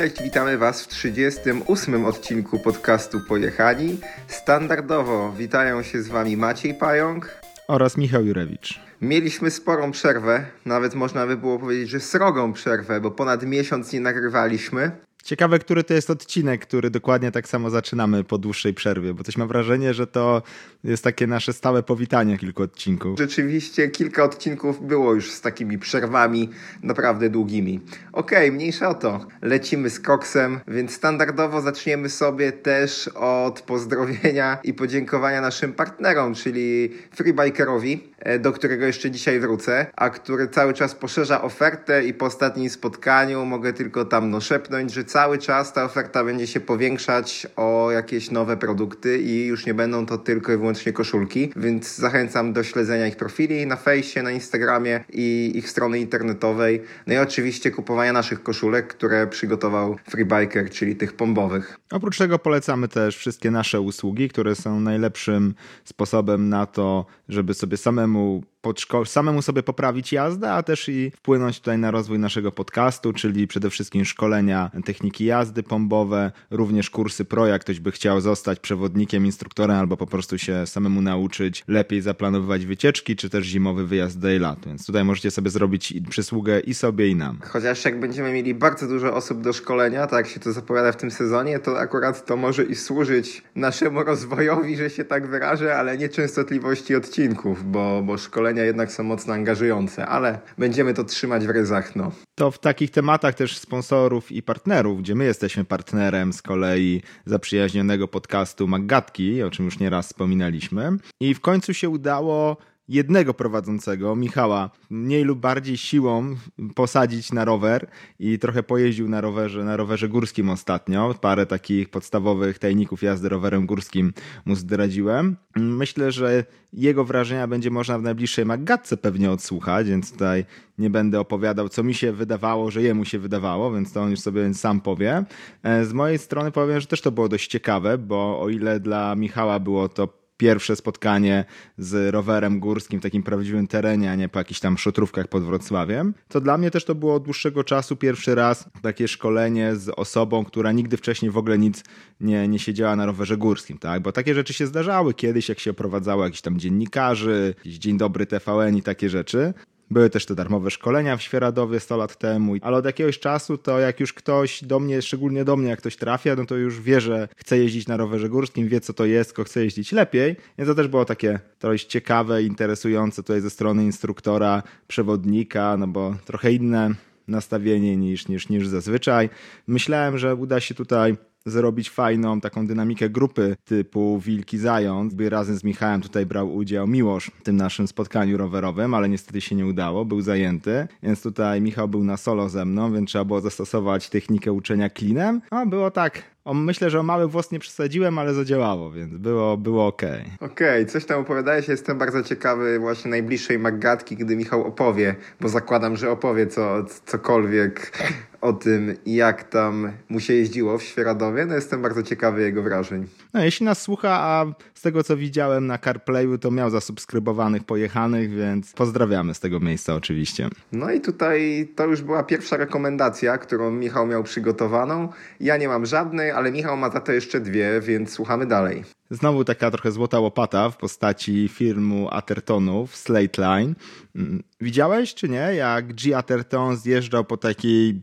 Cześć, witamy Was w 38 odcinku podcastu Pojechani. Standardowo witają się z Wami Maciej Pająk oraz Michał Jurewicz. Mieliśmy sporą przerwę, nawet można by było powiedzieć, że srogą przerwę, bo ponad miesiąc nie nagrywaliśmy. Ciekawe, który to jest odcinek, który dokładnie tak samo zaczynamy po dłuższej przerwie, bo coś mam wrażenie, że to jest takie nasze stałe powitanie kilku odcinków. Rzeczywiście kilka odcinków było już z takimi przerwami naprawdę długimi. Okej, okay, mniejsza o to. Lecimy z koksem, więc standardowo zaczniemy sobie też od pozdrowienia i podziękowania naszym partnerom, czyli Freebikerowi, e, do którego jeszcze dzisiaj wrócę, a który cały czas poszerza ofertę i po ostatnim spotkaniu mogę tylko tam no szepnąć, że cały czas ta oferta będzie się powiększać o jakieś nowe produkty i już nie będą to tylko i wyłącznie koszulki, więc zachęcam do śledzenia ich profili na fejsie, na Instagramie i ich strony internetowej. No i oczywiście kupowania naszych koszulek, które przygotował Freebiker, czyli tych pombowych. Oprócz tego polecamy też wszystkie nasze usługi, które są najlepszym sposobem na to, żeby sobie samemu podszko- samemu sobie poprawić jazdę, a też i wpłynąć tutaj na rozwój naszego podcastu, czyli przede wszystkim szkolenia techniki jazdy pombowe, również kursy pro, jak ktoś by chciał zostać przewodnikiem, instruktorem albo po prostu się samemu nauczyć lepiej zaplanowywać wycieczki, czy też zimowy wyjazd daylight. Więc tutaj możecie sobie zrobić przysługę i sobie i nam. Chociaż jak będziemy mieli bardzo dużo osób do szkolenia, tak się to zapowiada w tym sezonie, to akurat to może i służyć naszemu rozwojowi, że się tak wyrażę, ale nie częstotliwości odcinków, bo, bo szkolenie szkolenia jednak są mocno angażujące, ale będziemy to trzymać w ryzach. No. To w takich tematach też sponsorów i partnerów, gdzie my jesteśmy partnerem z kolei zaprzyjaźnionego podcastu Maggatki, o czym już nieraz wspominaliśmy. I w końcu się udało jednego prowadzącego, Michała, mniej lub bardziej siłą posadzić na rower i trochę pojeździł na rowerze, na rowerze górskim ostatnio. Parę takich podstawowych tajników jazdy rowerem górskim mu zdradziłem. Myślę, że jego wrażenia będzie można w najbliższej Maggatce pewnie odsłuchać, więc tutaj nie będę opowiadał, co mi się wydawało, że jemu się wydawało, więc to on już sobie sam powie. E, z mojej strony powiem, że też to było dość ciekawe, bo o ile dla Michała było to pierwsze spotkanie z rowerem górskim takim prawdziwym terenie, a nie po jakichś tam szotrówkach pod Wrocławiem. To dla mnie też to było od dłuższego czasu pierwszy raz takie szkolenie z osobą, która nigdy wcześniej w ogóle nic nie, nie siedziała na rowerze górskim, tak? Bo takie rzeczy się zdarzały kiedyś, jak się oprowadzało jakiś tam dziennikarzy, jakiś Dzień Dobry TVN i takie rzeczy. Były też te darmowe szkolenia w Świeradowie 100 lat temu, ale od jakiegoś czasu to jak już ktoś do mnie, szczególnie do mnie, jak ktoś trafia, no to już wie, że chce jeździć na rowerze górskim, wie co to jest, tylko chce jeździć lepiej. Więc to też było takie trochę ciekawe, interesujące tutaj ze strony instruktora, przewodnika, no bo trochę inne nastawienie niż, niż, niż zazwyczaj. Myślałem, że uda się tutaj zrobić fajną taką dynamikę grupy typu Wilki Zając. By razem z Michałem tutaj brał udział Miłosz w tym naszym spotkaniu rowerowym, ale niestety się nie udało, był zajęty, więc tutaj Michał był na solo ze mną, więc trzeba było zastosować technikę uczenia klinem. A było tak myślę, że o mały włos nie przesadziłem, ale zadziałało, więc było, było ok. Okej, okay, coś tam opowiadałeś, jestem bardzo ciekawy właśnie najbliższej Maggatki, gdy Michał opowie, bo zakładam, że opowie co, cokolwiek o tym, jak tam mu się jeździło w Świeradowie. No jestem bardzo ciekawy jego wrażeń. No, jeśli nas słucha, a z tego co widziałem na CarPlayu, to miał zasubskrybowanych pojechanych, więc pozdrawiamy z tego miejsca oczywiście. No i tutaj to już była pierwsza rekomendacja, którą Michał miał przygotowaną. Ja nie mam żadnej, ale Michał ma za to jeszcze dwie, więc słuchamy dalej. Znowu taka trochę złota łopata w postaci filmu Athertonów, Slate Line. Mm, widziałeś czy nie, jak G. Atherton zjeżdżał po takiej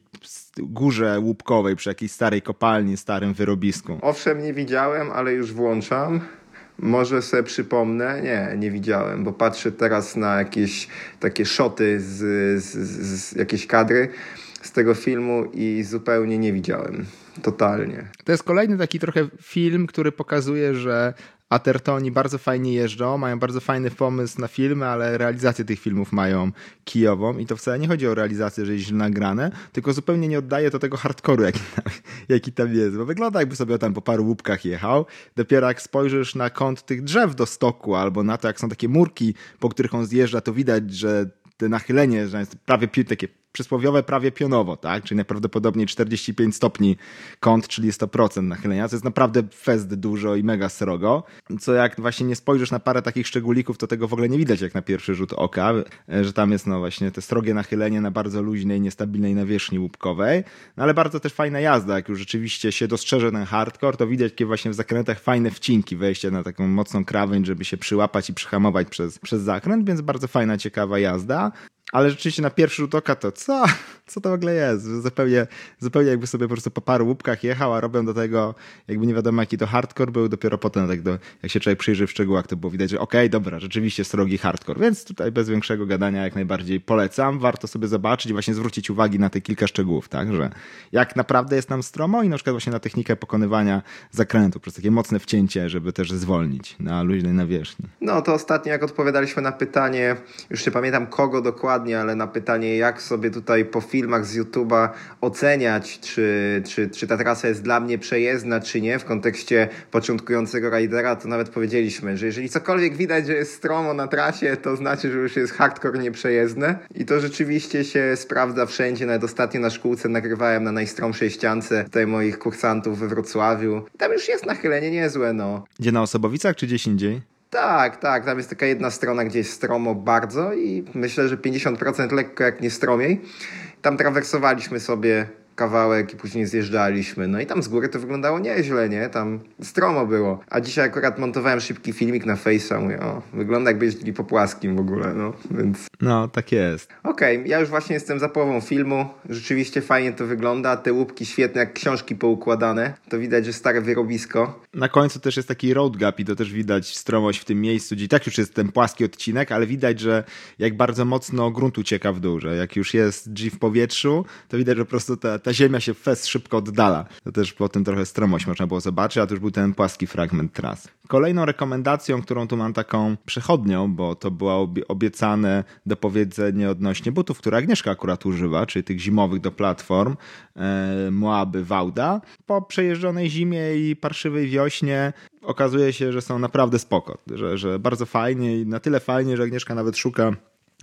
górze łupkowej przy jakiejś starej kopalni, starym wyrobisku? Owszem, nie widziałem, ale już włączam. Może sobie przypomnę, nie, nie widziałem, bo patrzę teraz na jakieś takie szoty z, z, z jakiejś kadry z tego filmu i zupełnie nie widziałem. Totalnie. To jest kolejny taki trochę film, który pokazuje, że Atertoni bardzo fajnie jeżdżą, mają bardzo fajny pomysł na filmy, ale realizację tych filmów mają kijową. I to wcale nie chodzi o realizację, że jest źle nagrane, tylko zupełnie nie oddaje to tego hardkoru, jaki tam, jaki tam jest, bo wygląda jakby sobie tam po paru łupkach jechał, dopiero jak spojrzysz na kąt tych drzew do stoku albo na to, jak są takie murki, po których on zjeżdża, to widać, że te nachylenie, że jest prawie takie przysłowiowe prawie pionowo, tak? Czyli najprawdopodobniej 45 stopni kąt, czyli 100% nachylenia. To jest naprawdę fest dużo i mega srogo. Co jak właśnie nie spojrzysz na parę takich szczególików, to tego w ogóle nie widać jak na pierwszy rzut oka, że tam jest no właśnie te srogie nachylenie na bardzo luźnej, niestabilnej nawierzchni łupkowej. No ale bardzo też fajna jazda, jak już rzeczywiście się dostrzeże ten hardcore, to widać takie właśnie w zakrętach fajne wcinki, wejście na taką mocną krawędź, żeby się przyłapać i przyhamować przez, przez zakręt, więc bardzo fajna, ciekawa jazda. Ale rzeczywiście na pierwszy rzut oka to co? Co to w ogóle jest? Zupełnie, zupełnie jakby sobie po prostu po paru łupkach jechał, a robią do tego jakby nie wiadomo jaki to hardcore był, dopiero potem tak do, jak się człowiek przyjrzy w szczegółach, to było widać, że okej, okay, dobra, rzeczywiście srogi hardcore, więc tutaj bez większego gadania jak najbardziej polecam. Warto sobie zobaczyć i właśnie zwrócić uwagi na te kilka szczegółów, tak, że jak naprawdę jest nam stromo i na przykład właśnie na technikę pokonywania zakrętu, przez takie mocne wcięcie, żeby też zwolnić na luźnej nawierzchni. No to ostatnio jak odpowiadaliśmy na pytanie, już nie pamiętam kogo dokładnie, dokładnie, ale na pytanie, jak sobie tutaj po filmach z YouTube'a oceniać, czy, czy, czy ta trasa jest dla mnie przejezdna, czy nie, w kontekście początkującego ridera, to nawet powiedzieliśmy, że jeżeli cokolwiek widać, że jest stromo na trasie, to znaczy, że już jest hardcore nieprzejezdne. I to rzeczywiście się sprawdza wszędzie. Nawet ostatnio na szkółce nagrywałem na najstromszej ściance tutaj moich kursantów we Wrocławiu. Tam już jest nachylenie niezłe, no. Gdzie na Osobowicach, czy gdzieś indziej? Tak, tak. Tam jest taka jedna strona, gdzie jest stromo bardzo i myślę, że 50% lekko jak nie stromiej. Tam trawersowaliśmy sobie kawałek i później zjeżdżaliśmy. No i tam z góry to wyglądało nieźle, nie? Tam stromo było. A dzisiaj akurat montowałem szybki filmik na Face'a. Mówię, o, wygląda jakby jeździli po płaskim w ogóle, no, więc... No, tak jest. Okej, okay, ja już właśnie jestem za połową filmu. Rzeczywiście fajnie to wygląda. Te łupki świetne, jak książki poukładane. To widać, że stare wyrobisko. Na końcu też jest taki road gap i to też widać stromość w tym miejscu, gdzie tak już jest ten płaski odcinek, ale widać, że jak bardzo mocno grunt ucieka w dół, że jak już jest G w powietrzu, to widać, że po prostu ta, ta ziemia się fest szybko oddala. To też po tym trochę stromość można było zobaczyć, a to już był ten płaski fragment tras. Kolejną rekomendacją, którą tu mam taką przechodnią, bo to było obiecane dopowiedzenie odnośnie butów, które Agnieszka akurat używa, czyli tych zimowych do platform e, Moaby Wauda. Po przejeżdżonej zimie i parszywej wiośnie okazuje się, że są naprawdę spoko, że, że bardzo fajnie i na tyle fajnie, że Agnieszka nawet szuka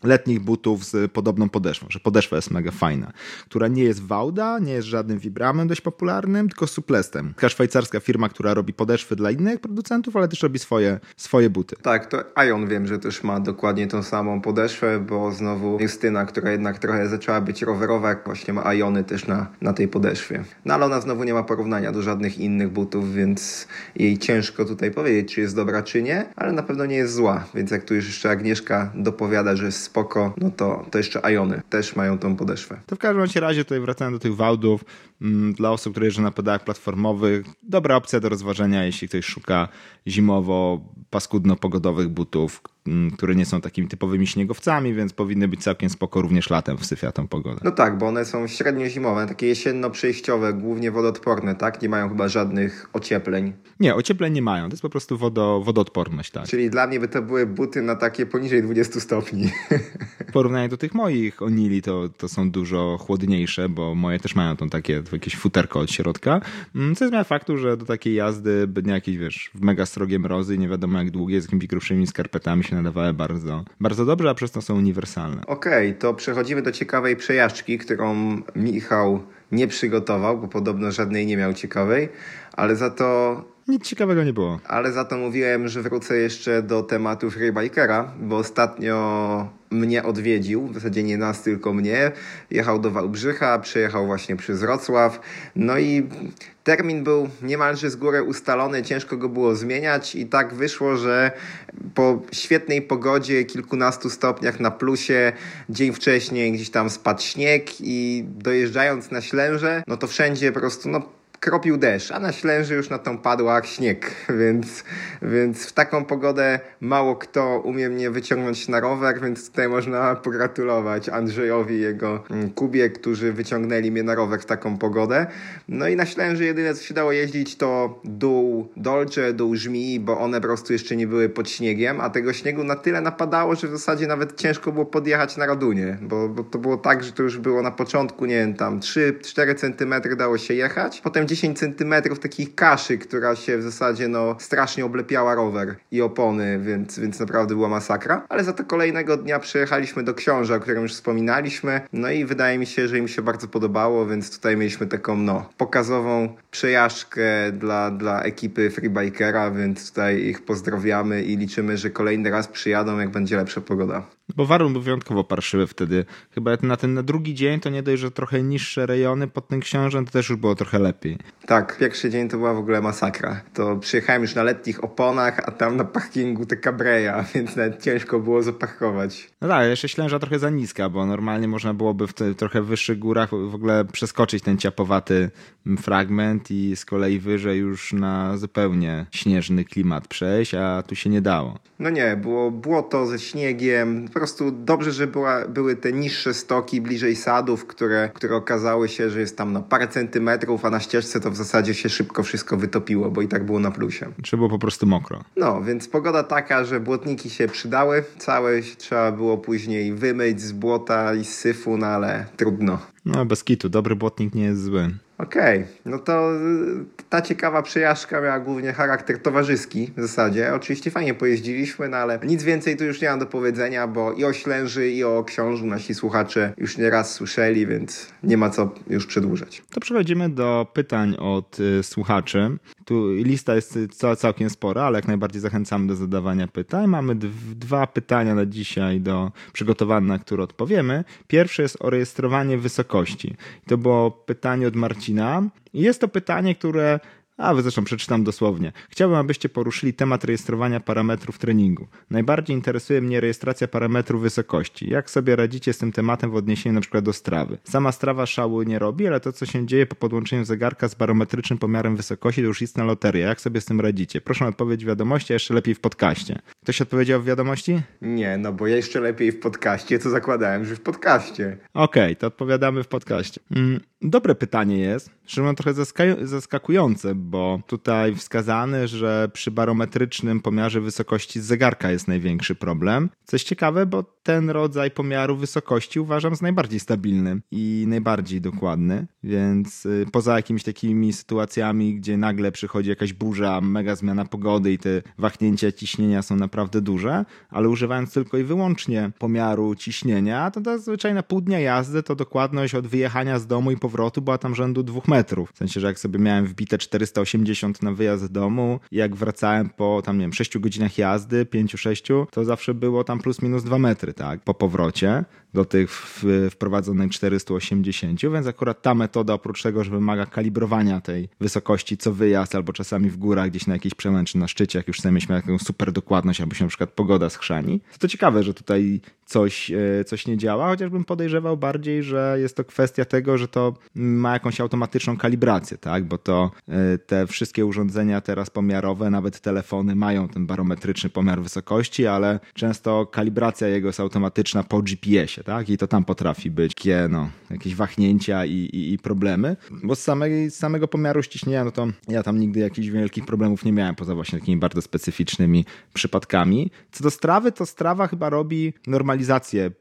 letnich butów z podobną podeszwą, że podeszwa jest mega fajna, która nie jest Wauda, nie jest żadnym Vibramem dość popularnym, tylko Suplestem. Taka szwajcarska firma, która robi podeszwy dla innych producentów, ale też robi swoje, swoje buty. Tak, to Ion wiem, że też ma dokładnie tą samą podeszwę, bo znowu Justyna, która jednak trochę zaczęła być rowerowa, właśnie ma Iony też na, na tej podeszwie. No ale ona znowu nie ma porównania do żadnych innych butów, więc jej ciężko tutaj powiedzieć, czy jest dobra, czy nie, ale na pewno nie jest zła, więc jak tu już jeszcze Agnieszka dopowiada, że jest spoko, no to, to jeszcze Iony też mają tą podeszwę. To w każdym razie tutaj wracając do tych Wałdów, mm, dla osób, które jeżdżą na pedałach platformowych, dobra opcja do rozważenia, jeśli ktoś szuka zimowo paskudno-pogodowych butów, które nie są takimi typowymi śniegowcami, więc powinny być całkiem spoko również latem w syfiatą pogodę. No tak, bo one są średnio zimowe, takie jesienno-przejściowe, głównie wodoodporne, tak? Nie mają chyba żadnych ociepleń. Nie, ociepleń nie mają, to jest po prostu wodo, wodoodporność, tak. Czyli dla mnie by to były buty na takie poniżej 20 stopni. W porównaniu do tych moich Onili to, to są dużo chłodniejsze, bo moje też mają tą takie jakieś futerko od środka, mm, co zmienia faktu, że do takiej jazdy nie jakieś, wiesz, w mega srogie mrozy i nie wiadomo jak długie, z jakimiś grubszymi skarpetami się się nadawały bardzo, bardzo dobrze, a przez to są uniwersalne. Okej, okay, to przechodzimy do ciekawej przejażdżki, którą Michał nie przygotował, bo podobno żadnej nie miał ciekawej, ale za to nic ciekawego nie było. Ale za to mówiłem, że wrócę jeszcze do tematu freebikera, bo ostatnio mnie odwiedził, w zasadzie nie nas, tylko mnie. Jechał do Wałbrzycha, przejechał właśnie przez Wrocław. No i termin był niemalże z góry ustalony, ciężko go było zmieniać i tak wyszło, że po świetnej pogodzie, kilkunastu stopniach na plusie, dzień wcześniej gdzieś tam spadł śnieg i dojeżdżając na Ślęże, no to wszędzie po prostu no kropił deszcz, a na Ślęży już na tą padła śnieg, więc, więc w taką pogodę mało kto umie mnie wyciągnąć na rower, więc tutaj można pogratulować Andrzejowi i jego mm, Kubie, którzy wyciągnęli mnie na rower w taką pogodę. No i na Ślęży jedyne co się dało jeździć to dół Dolce, dół Żmi, bo one po prostu jeszcze nie były pod śniegiem, a tego śniegu na tyle napadało, że w zasadzie nawet ciężko było podjechać na Radunie, bo, bo to było tak, że to już było na początku, nie wiem, tam 3-4 centymetry dało się jechać, potem 10 centymetrów takich kaszy, która się w zasadzie no strasznie oblepiała rower i opony, więc, więc naprawdę była masakra. Ale za to kolejnego dnia przyjechaliśmy do Książa, o którym już wspominaliśmy. No i wydaje mi się, że im się bardzo podobało, więc tutaj mieliśmy taką no pokazową przejażdżkę dla, dla ekipy Freebikera, więc tutaj ich pozdrawiamy i liczymy, że kolejny raz przyjadą, jak będzie lepsza pogoda. Bo warun był wyjątkowo parszywy wtedy. Chyba na ten na drugi dzień to nie dość, że trochę niższe rejony pod tym książem, to też już było trochę lepiej. Tak, pierwszy dzień to była w ogóle masakra. To przyjechałem już na letnich oponach, a tam na parkingu te kabreja, więc nawet ciężko było zaparkować. No tak, jeszcze ślęża trochę za niska, bo normalnie można byłoby w te, trochę wyższych górach w ogóle przeskoczyć ten ciapowaty fragment i z kolei wyżej już na zupełnie śnieżny klimat przejść, a tu się nie dało. No nie, było błoto ze śniegiem, po prostu dobrze, że była, były te niższe stoki bliżej sadów, które, które okazały się, że jest tam na parę centymetrów, a na ścieżce to w zasadzie się szybko wszystko wytopiło, bo i tak było na plusie. Czy było po prostu mokro. No, więc pogoda taka, że błotniki się przydały, całe trzeba było później wymyć z błota i z syfu, no ale trudno. No, bez kitu, dobry błotnik nie jest zły. Okej, okay. no to y, ta ciekawa przejażdżka miała głównie charakter towarzyski w zasadzie. Oczywiście fajnie pojeździliśmy, no ale nic więcej tu już nie mam do powiedzenia, bo i o Ślęży, i o Książu nasi słuchacze już nieraz słyszeli, więc nie ma co już przedłużać. To przechodzimy do pytań od y, słuchaczy. Tu lista jest całkiem spora, ale jak najbardziej zachęcamy do zadawania pytań. Mamy dwa pytania na dzisiaj do przygotowane, na które odpowiemy. Pierwsze jest o rejestrowanie wysokości. To było pytanie od Marcina. I jest to pytanie, które a, zresztą przeczytam dosłownie. Chciałbym, abyście poruszyli temat rejestrowania parametrów treningu. Najbardziej interesuje mnie rejestracja parametrów wysokości. Jak sobie radzicie z tym tematem w odniesieniu np. do strawy? Sama strawa szału nie robi, ale to, co się dzieje po podłączeniu zegarka z barometrycznym pomiarem wysokości, to już istna loteria. Jak sobie z tym radzicie? Proszę o odpowiedź w wiadomości, a jeszcze lepiej w podcaście. Ktoś odpowiedział w wiadomości? Nie, no bo jeszcze lepiej w podcaście, co zakładałem, że w podcaście. Okej, okay, to odpowiadamy w podcaście. Mm, dobre pytanie jest, że trochę zaskakujące, bo tutaj wskazane, że przy barometrycznym pomiarze wysokości zegarka jest największy problem. Coś ciekawe, bo ten rodzaj pomiaru wysokości uważam za najbardziej stabilny i najbardziej dokładny, więc y, poza jakimiś takimi sytuacjami, gdzie nagle przychodzi jakaś burza, mega zmiana pogody i te wahnięcia ciśnienia są naprawdę duże, ale używając tylko i wyłącznie pomiaru ciśnienia, to zazwyczaj na pół dnia jazdy to dokładność od wyjechania z domu i powrotu była tam rzędu dwóch metrów. W sensie, że jak sobie miałem wbite 480 na wyjazd z domu, jak wracałem po tam, nie wiem, 6 godzinach jazdy, 5-6, to zawsze było tam plus minus 2 metry, tak, po powrocie do tych wprowadzonych 480, więc akurat ta metoda oprócz tego, że wymaga kalibrowania tej wysokości co wyjazd, albo czasami w górach gdzieś na jakiejś przełęczy na szczycie, jak już chcemy mieć taką super dokładność, albo się na przykład pogoda schrzani, to, to ciekawe, że tutaj coś, e, coś nie działa, chociażbym podejrzewał bardziej, że jest to kwestia tego, że to ma jakąś automatyczną kalibrację, tak? Bo to e, te wszystkie urządzenia teraz pomiarowe, nawet telefony mają ten barometryczny pomiar wysokości, ale często kalibracja jego jest automatyczna po GPS-ie, tak? I to tam potrafi być kie, no, jakieś wahnięcia i, i, i problemy. Bo z, samej, z samego pomiaru ściśnienia, no to ja tam nigdy jakichś wielkich problemów nie miałem, poza właśnie takimi bardzo specyficznymi przypadkami. Co do strawy, to strawa chyba robi normalizację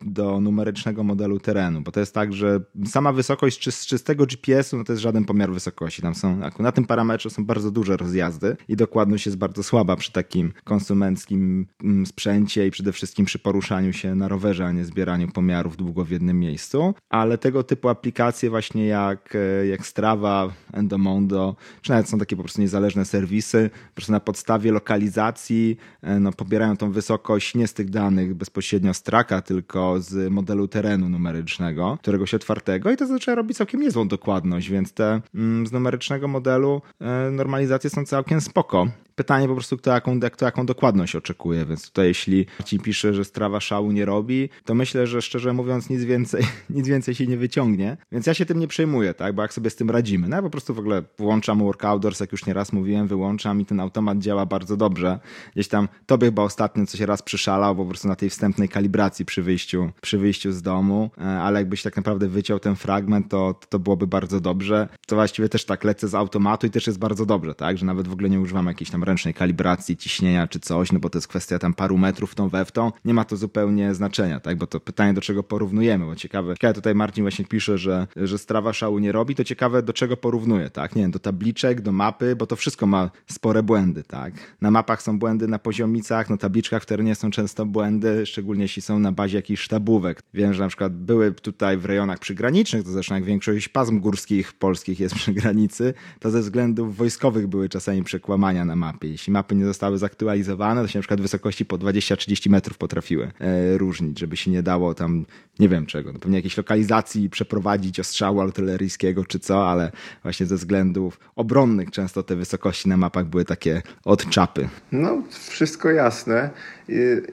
do numerycznego modelu terenu, bo to jest tak, że sama wysokość z czystego GPS-u, no to jest żaden pomiar wysokości. Tam są, na tym parametrze są bardzo duże rozjazdy i dokładność jest bardzo słaba przy takim konsumenckim mm, sprzęcie i przede wszystkim przy poruszaniu się na rowerze, a nie zbieraniu pomiarów długo w jednym miejscu. Ale tego typu aplikacje właśnie jak, e, jak Strava, Endomondo, czy nawet są takie po prostu niezależne serwisy, po prostu na podstawie lokalizacji e, no, pobierają tą wysokość nie z tych danych bezpośrednio z traka, tylko z modelu terenu numerycznego, któregoś otwartego i to zaczyna robić całkiem niezłą dokładność, więc te mm, z numerycznego modelu e, normalizacje są całkiem spoko. Pytanie po prostu, kto jaką, kto jaką dokładność oczekuje, więc tutaj jeśli ci pisze, że strawa szału nie robi, to myślę, że szczerze mówiąc nic więcej, nic więcej się nie wyciągnie, więc ja się tym nie przejmuję, tak, bo jak sobie z tym radzimy, no ja po prostu w ogóle włączam workouters, jak już nieraz mówiłem, wyłączam i ten automat działa bardzo dobrze. Gdzieś tam tobie chyba ostatnio coś raz przyszalał, po prostu na tej wstępnej kalibracji przy wyjściu, przy wyjściu z domu, e, ale jakbyś tak naprawdę wyciął ten fragment, to, to byłoby bardzo dobrze. To właściwie też tak lecę z automatu i też jest bardzo dobrze, tak, że nawet w ogóle nie używam jakiejś tam ręcznej kalibracji, ciśnienia czy coś, no bo to jest kwestia tam paru metrów tą we w tą, nie ma to zupełnie znaczenia, tak? Bo to pytanie, do czego porównujemy, bo ciekawe, ciekawe tutaj Marcin właśnie pisze, że, że strawa szału nie robi, to ciekawe, do czego porównuje, tak? Nie wiem, do tabliczek, do mapy, bo to wszystko ma spore błędy, tak? Na mapach są błędy na poziomicach, na tabliczkach w terenie są często błędy, szczególnie jeśli są na bazie jakichś sztabówek. Wiem, że na przykład były tutaj w rejonach przygranicznych, to zresztą jak większość pasm górskich polskich jest przy granicy, to ze względów wojskowych były czasami przekłamania na mapie. Jeśli mapy nie zostały zaktualizowane, to się na przykład wysokości po 20-30 metrów potrafiły e, różnić, żeby się nie dało tam, nie wiem czego, no pewnie jakieś lokalizacji przeprowadzić ostrzału artyleryjskiego czy co, ale właśnie ze względów obronnych często te wysokości na mapach były takie od czapy. No, wszystko jasne.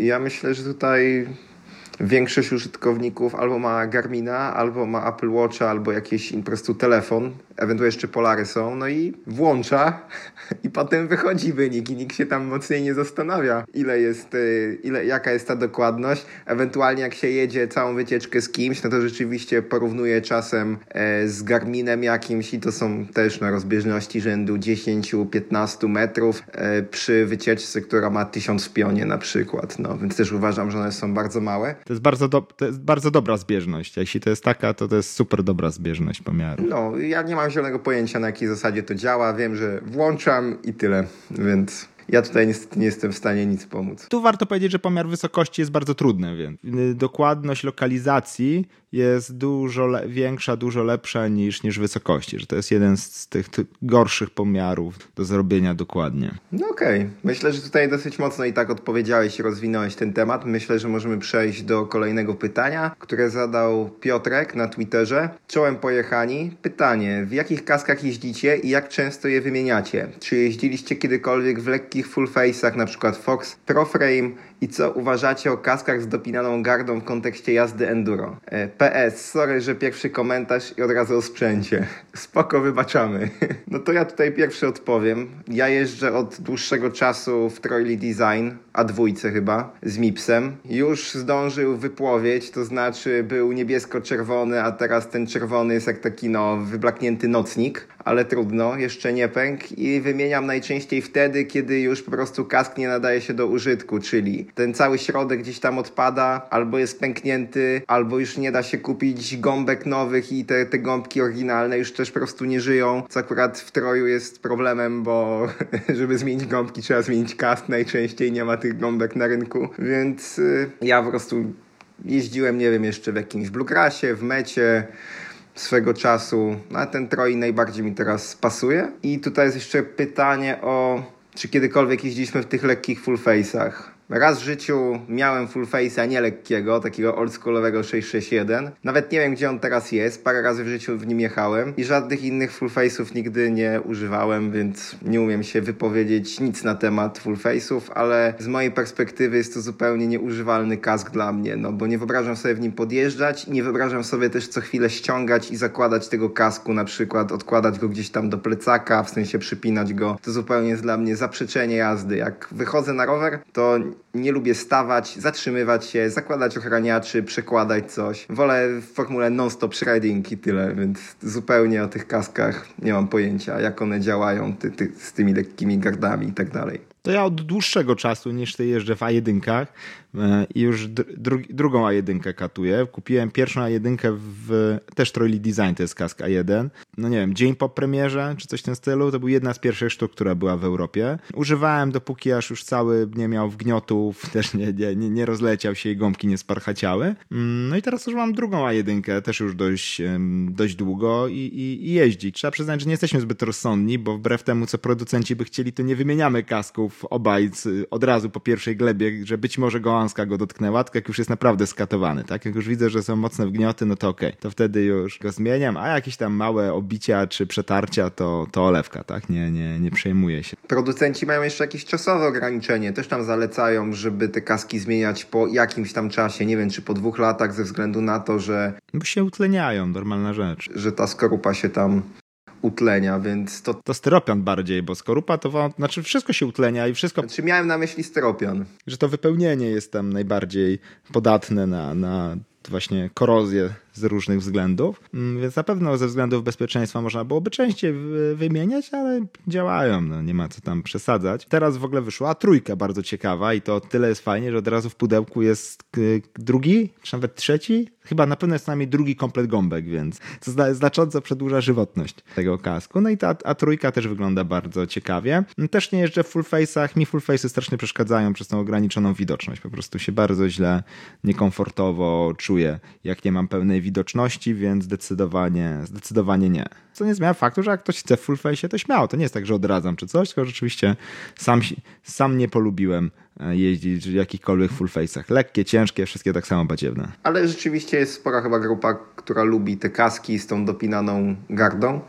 Ja myślę, że tutaj większość użytkowników albo ma Garmina, albo ma Apple Watcha, albo jakiś po prostu telefon, ewentualnie jeszcze Polary są, no i włącza. I potem wychodzi wynik i nikt się tam mocniej nie zastanawia, ile jest, y, ile, jaka jest ta dokładność. Ewentualnie jak się jedzie całą wycieczkę z kimś, no to rzeczywiście porównuje czasem e, z Garminem jakimś i to są też na rozbieżności rzędu 10-15 metrów e, przy wycieczce, która ma 1000 w pionie na przykład, no więc też uważam, że one są bardzo małe. To jest bardzo, do, to jest bardzo dobra zbieżność. Jeśli to jest taka, to to jest super dobra zbieżność pomiaru. No, ja nie mam zielonego pojęcia, na jakiej zasadzie to działa. Wiem, że włączam i tyle, więc ja tutaj niestety nie jestem w stanie nic pomóc. Tu warto powiedzieć, że pomiar wysokości jest bardzo trudny, więc dokładność lokalizacji jest dużo większa, dużo lepsza niż, niż wysokości, że to jest jeden z tych, tych gorszych pomiarów do zrobienia dokładnie. No okej, okay. myślę, że tutaj dosyć mocno i tak odpowiedziałeś i rozwinąłeś ten temat. Myślę, że możemy przejść do kolejnego pytania, które zadał Piotrek na Twitterze. Czołem pojechani. Pytanie, w jakich kaskach jeździcie i jak często je wymieniacie? Czy jeździliście kiedykolwiek w lekkich full face'ach, na przykład Fox Proframe i co uważacie o kaskach z dopinaną gardą w kontekście jazdy enduro? PS, sorry, że pierwszy komentarz i od razu o sprzęcie. Spoko, wybaczamy. No to ja tutaj pierwszy odpowiem. Ja jeżdżę od dłuższego czasu w Troily Design, a dwójce chyba, z Mipsem. Już zdążył wypłowieć, to znaczy był niebiesko-czerwony, a teraz ten czerwony jest jak taki no wyblaknięty nocnik, ale trudno, jeszcze nie pęk i wymieniam najczęściej wtedy, kiedy już po prostu kask nie nadaje się do użytku, czyli ten cały środek gdzieś tam odpada, albo jest pęknięty, albo już nie da się kupić gąbek nowych i te, te gąbki oryginalne już też po prostu nie żyją, co akurat w Troju jest problemem, bo żeby zmienić gąbki trzeba zmienić kask, najczęściej nie ma tych gąbek na rynku, więc y, ja po prostu jeździłem, nie wiem, jeszcze w jakimś bluegrassie, w mecie, swego czasu, no, a ten Troj najbardziej mi teraz pasuje. I tutaj jest jeszcze pytanie o, czy kiedykolwiek jeździliśmy w tych lekkich full face'ach. Raz w życiu miałem full face'a nie lekkiego, takiego oldschoolowego 661. Nawet nie wiem, gdzie on teraz jest. Parę razy w życiu w nim jechałem i żadnych innych full face'ów nigdy nie używałem, więc nie umiem się wypowiedzieć nic na temat full face'ów, ale z mojej perspektywy jest to zupełnie nieużywalny kask dla mnie, no bo nie wyobrażam sobie w nim podjeżdżać i nie wyobrażam sobie też co chwilę ściągać i zakładać tego kasku, na przykład odkładać go gdzieś tam do plecaka, w sensie przypinać go. To zupełnie jest dla mnie zaprzeczenie jazdy. Jak wychodzę na rower, to nie lubię stawać, zatrzymywać się, zakładać ochraniaczy, przekładać coś. Wolę w formule non-stop shredding i tyle, więc zupełnie o tych kaskach nie mam pojęcia, jak one działają ty, ty, z tymi lekkimi gardami i tak dalej. To ja od dłuższego czasu niż ty jeżdżę w A1 e, i już dru drugą A1 katuję. Kupiłem pierwszą A1 w też Troili Design, to jest kask A1. No nie wiem, dzień po premierze, czy coś w tym stylu. To był jedna z pierwszych sztuk, która była w Europie. Używałem dopóki aż już cały nie miał wgniotów, też nie, nie, nie rozleciał się i gąbki nie sparchaciały. Mm, no i teraz już mam drugą A1, też już dość, dość długo i, i, i jeździć. Trzeba przyznać, że nie jesteśmy zbyt rozsądni, bo wbrew temu, co producenci by chcieli, to nie wymieniamy kasków obaj od razu po pierwszej glebie, że być może gołąska go dotknęła, tylko jak już jest naprawdę skatowany, tak? Jak już widzę, że są mocne wgnioty, no to okej, okay. to wtedy już go zmieniam, a jakieś tam małe obicia czy przetarcia, to, to olewka, tak? Nie, nie, nie przejmuję się. Producenci mają jeszcze jakieś czasowe ograniczenie, też tam zalecają, żeby te kaski zmieniać po jakimś tam czasie, nie wiem, czy po dwóch latach ze względu na to, że... Bo się utleniają, normalna rzecz. Że ta skorupa się tam utlenia, więc to... To styropian bardziej, bo skorupa to... Znaczy wszystko się utlenia i wszystko... Znaczy miałem na myśli styropian. Że to wypełnienie jest tam najbardziej podatne na, na właśnie korozję z różnych względów, mm, więc na pewno ze względów bezpieczeństwa można byłoby częściej wymieniać, ale działają, no nie ma co tam przesadzać. Teraz w ogóle wyszła trójka bardzo ciekawa i to tyle jest fajnie, że od razu w pudełku jest drugi, czy nawet trzeci chyba na pewno jest najmniej drugi komplet gąbek, więc to znacząco przedłuża żywotność tego kasku. No i ta a trójka też wygląda bardzo ciekawie. Też nie jeżdżę w full face'ach, mi full face'y strasznie przeszkadzają przez tą ograniczoną widoczność. Po prostu się bardzo źle, niekomfortowo czuję, jak nie mam pełnej widoczności, więc zdecydowanie, zdecydowanie nie. Co nie zmienia faktu, że jak ktoś chce full face, to śmiało. To nie jest tak, że odradzam czy coś, tylko rzeczywiście sam, sam nie polubiłem E, jeździć w jakichkolwiek full face'ach. Lekkie, ciężkie, wszystkie tak samo badziewne. Ale rzeczywiście jest spora chyba grupa, która lubi te kaski z tą dopinaną gardą.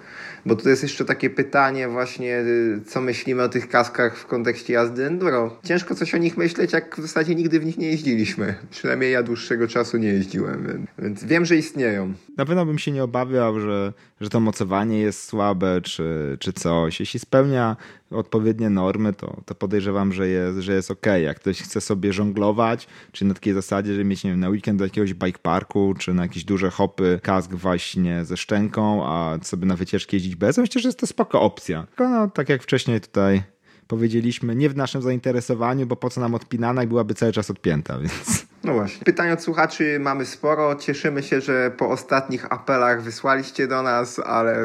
Bo tu jest jeszcze takie pytanie właśnie, y, co myślimy o tych kaskach w kontekście jazdy enduro. Ciężko coś o nich myśleć, jak w zasadzie nigdy w nich nie jeździliśmy. Przynajmniej ja dłuższego czasu nie jeździłem, więc wiem, że istnieją. Na pewno bym się nie obawiał, że, że to mocowanie jest słabe, czy, czy coś. Jeśli spełnia odpowiednie normy, to, to podejrzewam, że jest, że jest ok. Jak ktoś chce sobie żonglować, czy na takiej zasadzie, że mieć nie wiem, na weekend do jakiegoś bike parku, czy na jakieś duże hopy, kask właśnie ze szczęką, a sobie na wycieczki jeździć bez, myślę, że jest to spoko opcja. Tylko no, tak jak wcześniej tutaj powiedzieliśmy, nie w naszym zainteresowaniu, bo po co nam odpinana i byłaby cały czas odpięta, więc... No właśnie. Pytań od słuchaczy mamy sporo. Cieszymy się, że po ostatnich apelach wysłaliście do nas, ale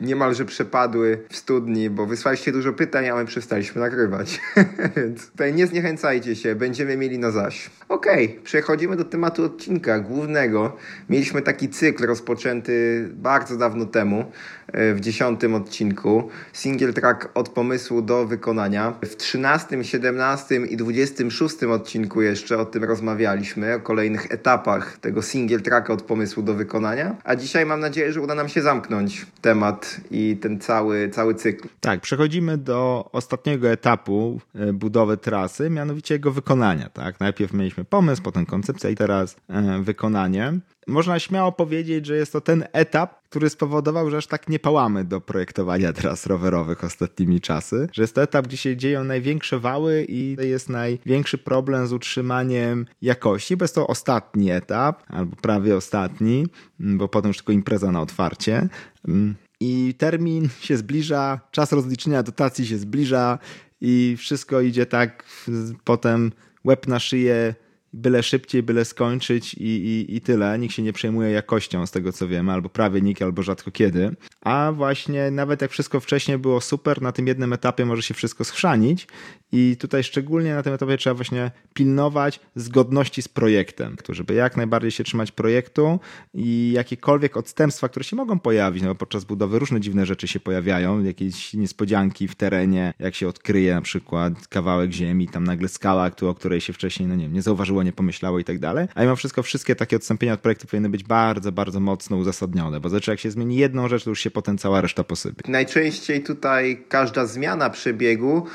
niemalże przepadły w studni, bo wysłaliście dużo pytań, a my przestaliśmy nagrywać. Więc tutaj nie zniechęcajcie się, będziemy mieli na zaś. Okej, okay, przechodzimy do tematu odcinka głównego. Mieliśmy taki cykl rozpoczęty bardzo dawno temu, e, w dziesiątym odcinku. Single track od pomysłu do wykonania. W trzynastym, siedemnastym i dwudziestym szóstym odcinku jeszcze o tym rozmawialiśmy rozmawialiśmy o kolejnych etapach tego single tracka od pomysłu do wykonania, a dzisiaj mam nadzieję, że uda nam się zamknąć temat i ten cały, cały cykl. Tak, przechodzimy do ostatniego etapu e, budowy trasy, mianowicie jego wykonania. Tak? Najpierw mieliśmy pomysł, potem koncepcja i teraz e, wykonanie można śmiało powiedzieć, że jest to ten etap, który spowodował, że aż tak nie pałamy do projektowania tras rowerowych ostatnimi czasy, że jest to etap, gdzie się dzieją największe wały i jest największy problem z utrzymaniem jakości, bo jest to ostatni etap, albo prawie ostatni, bo potem już tylko impreza na otwarcie. I termin się zbliża, czas rozliczenia dotacji się zbliża i wszystko idzie tak potem łeb na szyję byle szybciej, byle skończyć i, i, i tyle. Nikt się nie przejmuje jakością z tego co wiemy, albo prawie nikt, albo rzadko kiedy. A właśnie nawet jak wszystko wcześniej było super, na tym jednym etapie może się wszystko schrzanić i tutaj szczególnie na tym etapie trzeba właśnie pilnować zgodności z projektem, żeby jak najbardziej się trzymać projektu i jakiekolwiek odstępstwa, które się mogą pojawić, no bo podczas budowy różne dziwne rzeczy się pojawiają, jakieś niespodzianki w terenie, jak się odkryje na przykład kawałek ziemi, tam nagle skała, o której się wcześniej, no nie wiem, nie zauważyło, nie pomyślało i tak dalej. A mimo wszystko wszystkie takie odstąpienia od projektu powinny być bardzo, bardzo mocno uzasadnione, bo znaczy jak się zmieni jedną rzecz, to już się potem cała reszta posypie. Najczęściej tutaj każda zmiana przebiegu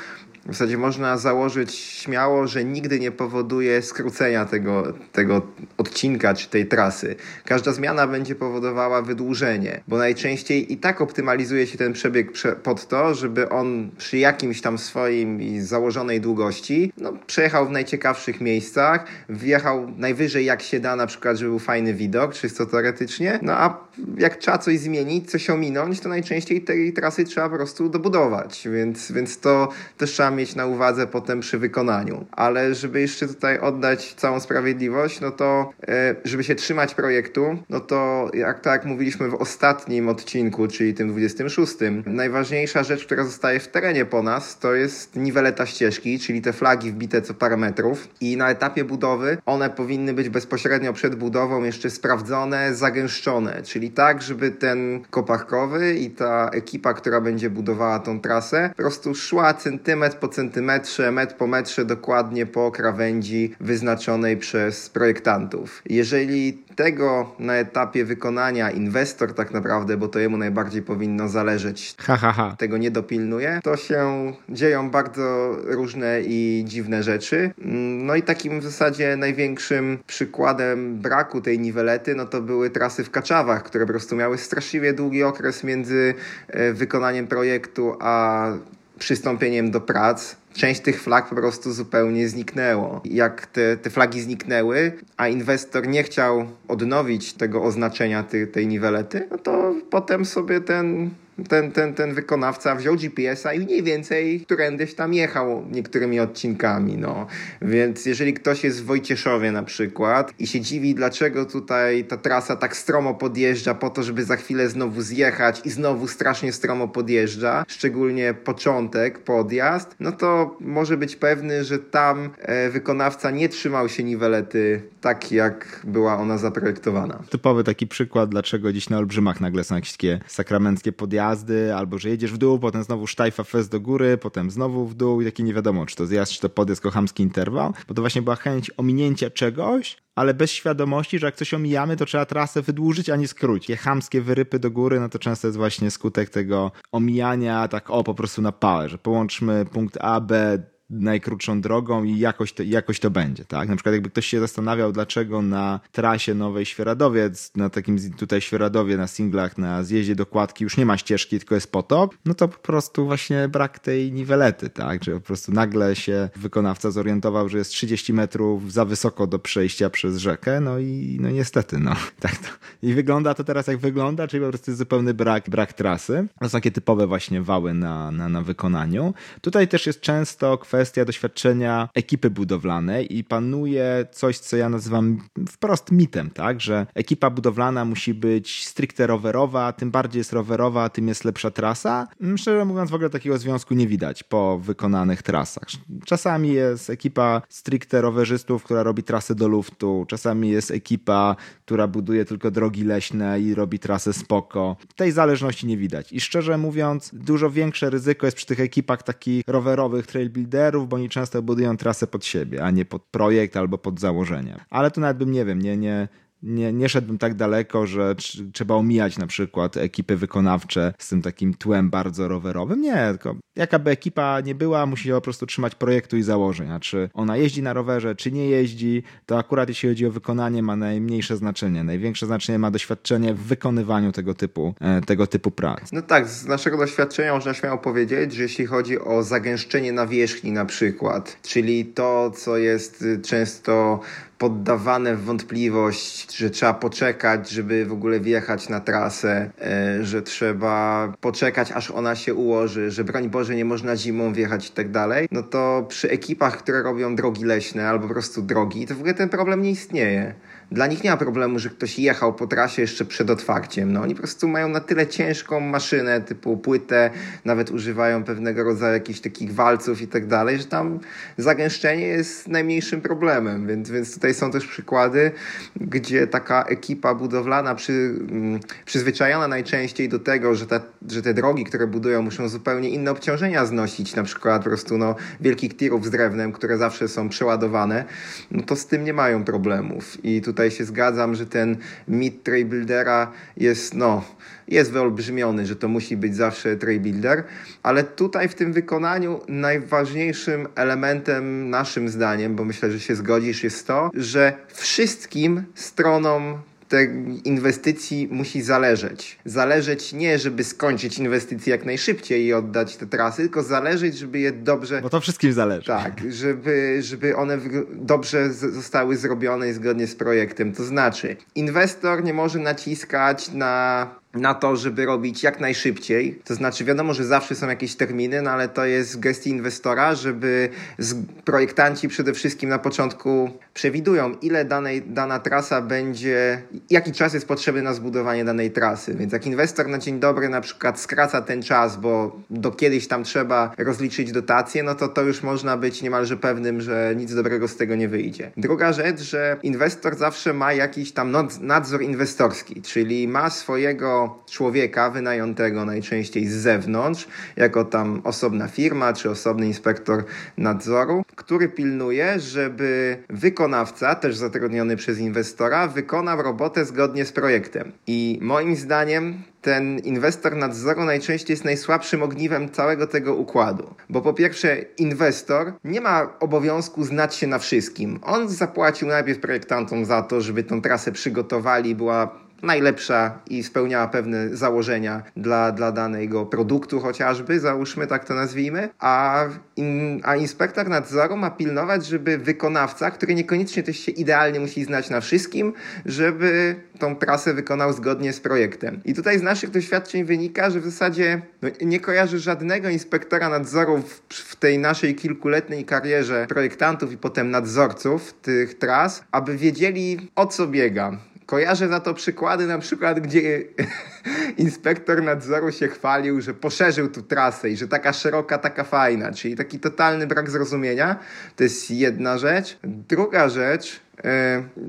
w zasadzie można założyć śmiało, że nigdy nie powoduje skrócenia tego, tego odcinka czy tej trasy. Każda zmiana będzie powodowała wydłużenie, bo najczęściej i tak optymalizuje się ten przebieg pod to, żeby on przy jakimś tam swoim założonej długości no, przejechał w najciekawszych miejscach, wjechał najwyżej jak się da, na przykład, żeby był fajny widok, czysto teoretycznie, no a jak trzeba coś zmienić, coś ominąć, to najczęściej tej trasy trzeba po prostu dobudować, więc, więc to też trzeba mieć na uwadze potem przy wykonaniu. Ale żeby jeszcze tutaj oddać całą sprawiedliwość, no to e, żeby się trzymać projektu, no to jak tak mówiliśmy w ostatnim odcinku, czyli tym 26, najważniejsza rzecz, która zostaje w terenie po nas, to jest niweleta ścieżki, czyli te flagi wbite co parę metrów i na etapie budowy one powinny być bezpośrednio przed budową jeszcze sprawdzone, zagęszczone, czyli tak, żeby ten koparkowy i ta ekipa, która będzie budowała tą trasę, po prostu szła centymetr po centymetrze, metr po metrze dokładnie po krawędzi wyznaczonej przez projektantów. Jeżeli tego na etapie wykonania inwestor tak naprawdę, bo to jemu najbardziej powinno zależeć, ha, ha, ha. tego nie dopilnuje, to się dzieją bardzo różne i dziwne rzeczy. No i takim w zasadzie największym przykładem braku tej niwelety, no to były trasy w Kaczawach, które po prostu miały straszliwie długi okres między e, wykonaniem projektu a przystąpieniem do prac część tych flag po prostu zupełnie zniknęło. Jak te, te flagi zniknęły, a inwestor nie chciał odnowić tego oznaczenia tej, tej niwelety, no to potem sobie ten ten, ten, ten wykonawca wziął GPS-a i mniej więcej którędyś tam jechał niektórymi odcinkami, no. Więc jeżeli ktoś jest w Wojcieszowie na przykład i się dziwi, dlaczego tutaj ta trasa tak stromo podjeżdża po to, żeby za chwilę znowu zjechać i znowu strasznie stromo podjeżdża, szczególnie początek, podjazd, no to może być pewny, że tam e, wykonawca nie trzymał się niwelety tak, jak była ona zaprojektowana. Typowy taki przykład, dlaczego dziś na Olbrzymach nagle są jakieś takie sakramenckie podjazdy, albo że jedziesz w dół, potem znowu sztajfa fest do góry, potem znowu w dół i takie nie wiadomo, czy to zjazd, czy to podjazd, kochamski interwał, bo to właśnie była chęć ominięcia czegoś, ale bez świadomości, że jak coś omijamy, to trzeba trasę wydłużyć, a nie skrócić. Te chamskie wyrypy do góry, no to często jest właśnie skutek tego omijania tak o, po prostu na pałę, że połączmy punkt A, B, najkrótszą drogą i jakoś to, jakoś to będzie, tak? Na przykład jakby ktoś się zastanawiał, dlaczego na trasie Nowej Świeradowiec, na takim tutaj Świeradowie, na singlach, na zjeździe do kładki już nie ma ścieżki, tylko jest potop, no to po prostu właśnie brak tej niwelety, tak? Że po prostu nagle się wykonawca zorientował, że jest 30 metrów za wysoko do przejścia przez rzekę, no i no niestety, no tak to. I wygląda to teraz jak wygląda, czyli po prostu jest zupełny brak, brak trasy. To są takie typowe właśnie wały na, na, na wykonaniu. Tutaj też jest często kwestia kwestia doświadczenia ekipy budowlanej i panuje coś, co ja nazywam wprost mitem, tak, że ekipa budowlana musi być stricte rowerowa, tym bardziej jest rowerowa, tym jest lepsza trasa. Mm, szczerze mówiąc, w ogóle takiego związku nie widać po wykonanych trasach. Czasami jest ekipa stricte rowerzystów, która robi trasę do luftu, czasami jest ekipa, która buduje tylko drogi leśne i robi trasę spoko. Tej zależności nie widać. I szczerze mówiąc, dużo większe ryzyko jest przy tych ekipach takich rowerowych trailbuilderów, bo oni często budują trasę pod siebie, a nie pod projekt albo pod założenia. Ale tu nawet bym, nie wiem, nie, nie, nie, nie szedłbym tak daleko, że trzeba omijać na przykład ekipy wykonawcze z tym takim tłem bardzo rowerowym. Nie, tylko jaka by ekipa nie była, musi po prostu trzymać projektu i założeń. A czy ona jeździ na rowerze, czy nie jeździ, to akurat jeśli chodzi o wykonanie ma najmniejsze znaczenie. Największe znaczenie ma doświadczenie w wykonywaniu tego typu, e, tego typu prac. No tak, z naszego doświadczenia można śmiało powiedzieć, że jeśli chodzi o zagęszczenie nawierzchni na przykład, czyli to, co jest często poddawane w wątpliwość, że trzeba poczekać, żeby w ogóle wjechać na trasę, e, że trzeba poczekać, aż ona się ułoży, że broń Boże nie można zimą wjechać i tak dalej, no to przy ekipach, które robią drogi leśne albo po prostu drogi, to w ogóle ten problem nie istnieje. Dla nich nie ma problemu, że ktoś jechał po trasie jeszcze przed otwarciem. No, oni po prostu mają na tyle ciężką maszynę, typu płytę, nawet używają pewnego rodzaju jakichś takich walców i tak dalej, że tam zagęszczenie jest najmniejszym problemem. Więc, więc tutaj są też przykłady, gdzie taka ekipa budowlana przy, mm, przyzwyczajona najczęściej do tego, że, ta, że te drogi, które budują, muszą zupełnie inne obciążenia znosić, na przykład po prostu no, wielkich tirów z drewnem, które zawsze są przeładowane, no to z tym nie mają problemów. I tutaj tutaj się zgadzam, że ten mit Traybuildera jest, no, jest wyolbrzymiony, że to musi być zawsze Traybuilder, ale tutaj w tym wykonaniu najważniejszym elementem naszym zdaniem, bo myślę, że się zgodzisz, jest to, że wszystkim stronom tej inwestycji musi zależeć. Zależeć nie, żeby skończyć inwestycje jak najszybciej i oddać te trasy, tylko zależeć, żeby je dobrze... Bo to wszystkim zależy. Tak, żeby, żeby one dobrze zostały zrobione zgodnie z projektem. To znaczy, inwestor nie może naciskać na na to, żeby robić jak najszybciej. To znaczy, wiadomo, że zawsze są jakieś terminy, no ale to jest w gestii inwestora, żeby projektanci przede wszystkim na początku przewidują, ile danej, dana trasa będzie, jaki czas jest potrzebny na zbudowanie danej trasy. Więc jak inwestor na dzień dobry na przykład skraca ten czas, bo do kiedyś tam trzeba rozliczyć dotacje, no to to już można być niemalże pewnym, że nic dobrego z tego nie wyjdzie. Druga rzecz, że inwestor zawsze ma jakiś tam nadzór inwestorski, czyli ma swojego człowieka wynajętego najczęściej z zewnątrz, jako tam osobna firma czy osobny inspektor nadzoru, który pilnuje, żeby wykonawca, też zatrudniony przez inwestora, wykonał robotę zgodnie z projektem. I moim zdaniem ten inwestor nadzoru najczęściej jest najsłabszym ogniwem całego tego układu. Bo po pierwsze, inwestor nie ma obowiązku znać się na wszystkim. On zapłacił najpierw projektantom za to, żeby tą trasę przygotowali, była najlepsza i spełniała pewne założenia dla, dla danego produktu chociażby, załóżmy tak to nazwijmy, a, in, a inspektor nadzoru ma pilnować, żeby wykonawca, który niekoniecznie też się idealnie musi znać na wszystkim, żeby tą prasę wykonał zgodnie z projektem. I tutaj z naszych doświadczeń wynika, że w zasadzie no, nie kojarzy żadnego inspektora nadzoru w, w tej naszej kilkuletniej karierze projektantów i potem nadzorców tych tras, aby wiedzieli o co biega Kojarzę za to przykłady, na przykład, gdzie inspektor nadzoru się chwalił, że poszerzył tu trasę i że taka szeroka, taka fajna, czyli taki totalny brak zrozumienia. To jest jedna rzecz. Druga rzecz,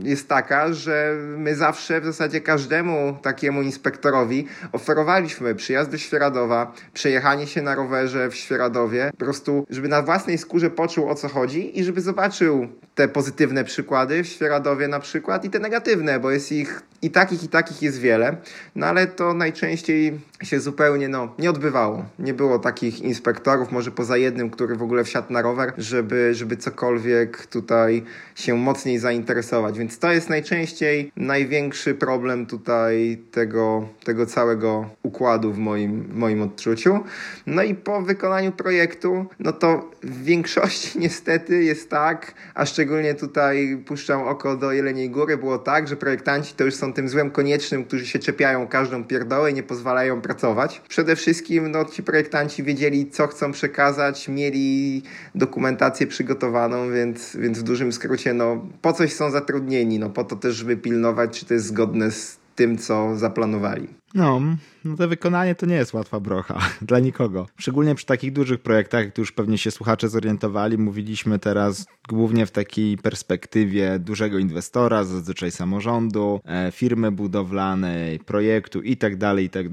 jest taka, że my zawsze w zasadzie każdemu takiemu inspektorowi oferowaliśmy przyjazd do Świeradowa, przejechanie się na rowerze w Świeradowie, po prostu, żeby na własnej skórze poczuł o co chodzi i żeby zobaczył te pozytywne przykłady w Świeradowie na przykład i te negatywne, bo jest ich i takich, i takich jest wiele, no ale to najczęściej się zupełnie no, nie odbywało. Nie było takich inspektorów, może poza jednym, który w ogóle wsiadł na rower, żeby, żeby cokolwiek tutaj się mocniej zainteresować. Więc to jest najczęściej największy problem tutaj tego, tego całego układu w moim, w moim odczuciu. No i po wykonaniu projektu, no to w większości niestety jest tak, a szczególnie tutaj puszczam oko do Jeleniej Góry, było tak, że projektanci to już są tym złem koniecznym, którzy się czepiają każdą pierdołę i nie pozwalają pracować. Przede wszystkim no, ci projektanci wiedzieli, co chcą przekazać, mieli dokumentację przygotowaną, więc, więc w dużym skrócie no, po coś są zatrudnieni, no, po to też, żeby pilnować, czy to jest zgodne z tym, co zaplanowali. No, no to wykonanie to nie jest łatwa brocha dla nikogo. Szczególnie przy takich dużych projektach, jak tu już pewnie się słuchacze zorientowali, mówiliśmy teraz głównie w takiej perspektywie dużego inwestora, zazwyczaj samorządu, e, firmy budowlanej, projektu i tak dalej, i tak.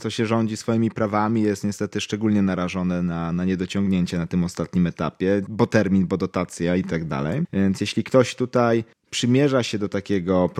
Co się rządzi swoimi prawami jest niestety szczególnie narażone na, na niedociągnięcie na tym ostatnim etapie, bo termin, bo dotacja i tak. Więc jeśli ktoś tutaj przymierza się do takiego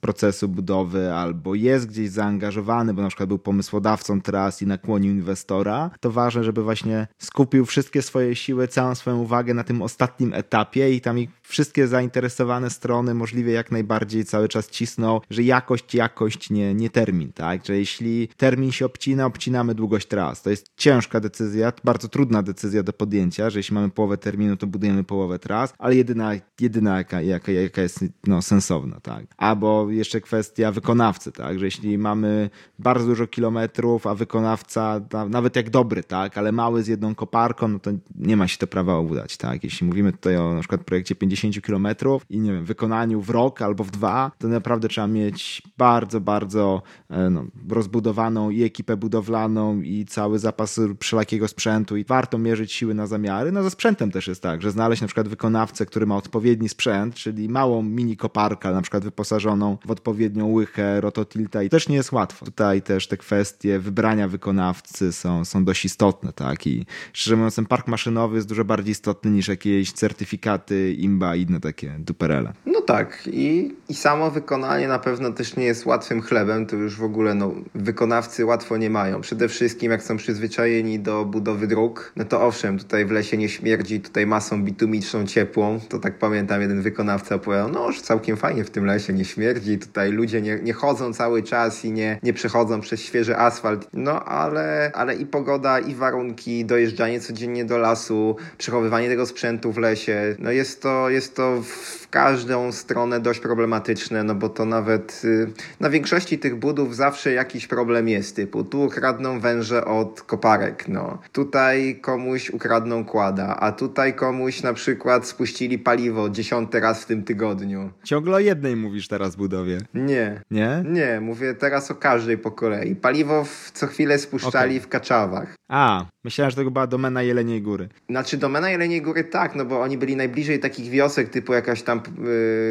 procesu budowy albo jest gdzieś zaangażowany, bo na przykład był pomysłodawcą tras i nakłonił inwestora, to ważne, żeby właśnie skupił wszystkie swoje siły, całą swoją uwagę na tym ostatnim etapie i tam ich wszystkie zainteresowane strony możliwie jak najbardziej cały czas cisną, że jakość, jakość, nie, nie termin, tak? Że jeśli termin się obcina, obcinamy długość tras. To jest ciężka decyzja, bardzo trudna decyzja do podjęcia, że jeśli mamy połowę terminu, to budujemy połowę tras, ale jedyna, jedyna jaka, jaka, jaka jest no, sensowna, tak? Albo jeszcze kwestia wykonawcy, tak? Że jeśli mamy bardzo dużo kilometrów, a wykonawca, nawet jak dobry, tak? Ale mały z jedną koparką, no to nie ma się to prawa udać, tak? Jeśli mówimy tutaj o na przykład projekcie 50 kilometrów i nie wiem, wykonaniu w rok albo w dwa, to naprawdę trzeba mieć bardzo, bardzo e, no, rozbudowaną i ekipę budowlaną i cały zapas wszelakiego sprzętu i warto mierzyć siły na zamiary. No ze sprzętem też jest tak, że znaleźć na przykład wykonawcę, który ma odpowiedni sprzęt, czyli małą mini koparkę, na przykład wyposażoną w odpowiednią łychę, rototilta i też nie jest łatwo. Tutaj też te kwestie wybrania wykonawcy są, są dość istotne, tak? I szczerze mówiąc, ten park maszynowy jest dużo bardziej istotny niż jakieś certyfikaty, imba i inne takie duperele. No tak. I, I samo wykonanie na pewno też nie jest łatwym chlebem. To już w ogóle no, wykonawcy łatwo nie mają. Przede wszystkim jak są przyzwyczajeni do budowy dróg, no to owszem, tutaj w lesie nie śmierdzi, tutaj masą bitumiczną, ciepłą. To tak pamiętam, jeden wykonawca opowiadał, no już całkiem fajnie w tym lesie, nie śmierdzi, tutaj ludzie nie, nie chodzą cały czas i nie, nie przechodzą przez świeży asfalt. No ale, ale i pogoda, i warunki, dojeżdżanie codziennie do lasu, przechowywanie tego sprzętu w lesie, no jest to, jest to w każdą stronę dość problematyczne, no bo to nawet y, na większości tych budów zawsze jakiś problem jest, typu tu ukradną węże od koparek, no. Tutaj komuś ukradną kłada, a tutaj komuś na przykład spuścili paliwo dziesiąty raz w tym tygodniu. Ciągle o jednej mówisz teraz budowie. Nie. Nie? Nie, mówię teraz o każdej po kolei. Paliwo w, co chwilę spuszczali okay. w Kaczawach. A, myślałem, że to była domena Jeleniej Góry. Znaczy domena Jeleniej Góry tak, no bo oni byli najbliżej takich wiosek typu jakaś tam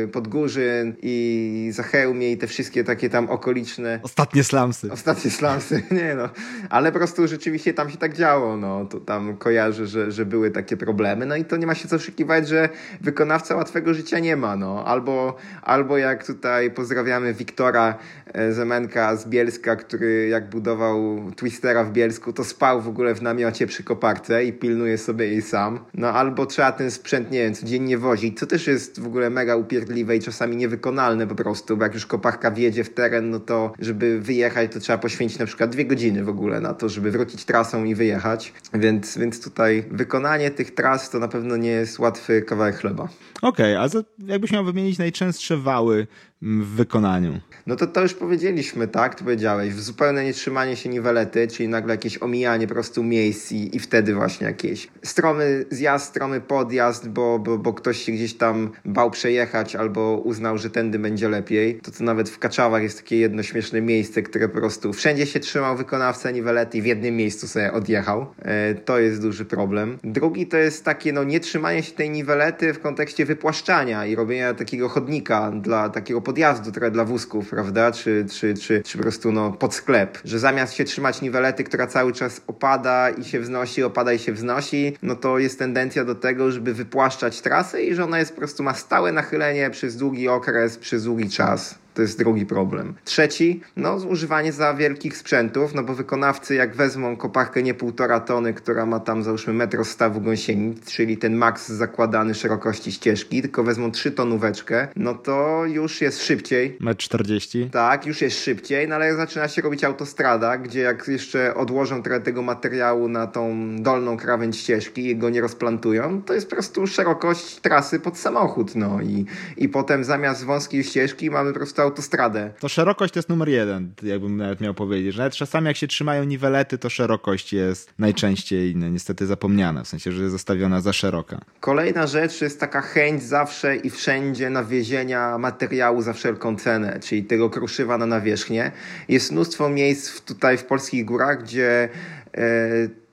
yy, Podgórzyn i Zachełmie i te wszystkie takie tam okoliczne... Ostatnie slamsy. Ostatnie slamsy, nie no. Ale po prostu rzeczywiście tam się tak działo, no. To tam kojarzę, że, że były takie problemy. No i to nie ma się co oszukiwać, że wykonawca łatwego życia nie ma, no. Albo, albo jak tutaj pozdrawiamy Wiktora e, Zemenka z Bielska, który jak budował Twistera w Bielsku, to spał w ogóle w namiocie przy koparce i pilnuje sobie jej sam. No albo trzeba ten sprzęt, nie wiem, codziennie wozić, co też jest w ogóle mega upierdliwe i czasami niewykonalne po prostu, bo jak już koparka wjedzie w teren, no to żeby wyjechać, to trzeba poświęcić na przykład dwie godziny w ogóle na to, żeby wrócić trasą i wyjechać. Więc, więc tutaj wykonanie tych tras to na pewno nie jest łatwy kawałek chleba. Okej, okay, a jakbyś miał wymienić najczęstsze wały w wykonaniu? No to to już powiedzieliśmy, tak? To powiedziałeś. Zupełne nietrzymanie się niwelety, czyli nagle jakieś omijanie po prostu miejsc i, i wtedy właśnie jakieś stromy zjazd, stromy podjazd, bo, bo, bo ktoś się gdzieś tam bał przejechać albo uznał, że tędy będzie lepiej. To to nawet w Kaczawach jest takie jedno śmieszne miejsce, które po prostu wszędzie się trzymał wykonawca niwelety i w jednym miejscu sobie odjechał. E, to jest duży problem. Drugi to jest takie no nietrzymanie się tej niwelety w kontekście wypłaszczania i robienia takiego chodnika dla takiego podjazdu trochę dla wózków, prawda? Czy, czy, czy, czy po prostu no, pod sklep. Że zamiast się trzymać niwelety, która cały czas opada i się wznosi, opada i się wznosi, no to jest tendencja do tego, żeby wypłaszczać trasę i że ona jest po prostu ma stałe nachylenie przez długi okres, przez długi czas. To jest drugi problem. Trzeci, no zużywanie za wielkich sprzętów, no bo wykonawcy jak wezmą koparkę nie półtora tony, która ma tam załóżmy metr stawu gąsienic, czyli ten maks zakładany szerokości ścieżki, tylko wezmą trzy tonóweczkę, no to już jest szybciej. Metr 40? Tak, już jest szybciej, no ale jak zaczyna się robić autostrada, gdzie jak jeszcze odłożą trochę tego materiału na tą dolną krawędź ścieżki i go nie rozplantują, to jest po prostu szerokość trasy pod samochód, no i, i potem zamiast wąskiej ścieżki mamy po prostu autostradę. To szerokość to jest numer jeden, jakbym nawet miał powiedzieć. Że nawet czasami jak się trzymają niwelety, to szerokość jest najczęściej no, niestety zapomniana, w sensie, że jest zostawiona za szeroka. Kolejna rzecz jest taka chęć zawsze i wszędzie nawiezienia materiału za wszelką cenę, czyli tego kruszywa na nawierzchnię. Jest mnóstwo miejsc tutaj w polskich górach, gdzie e,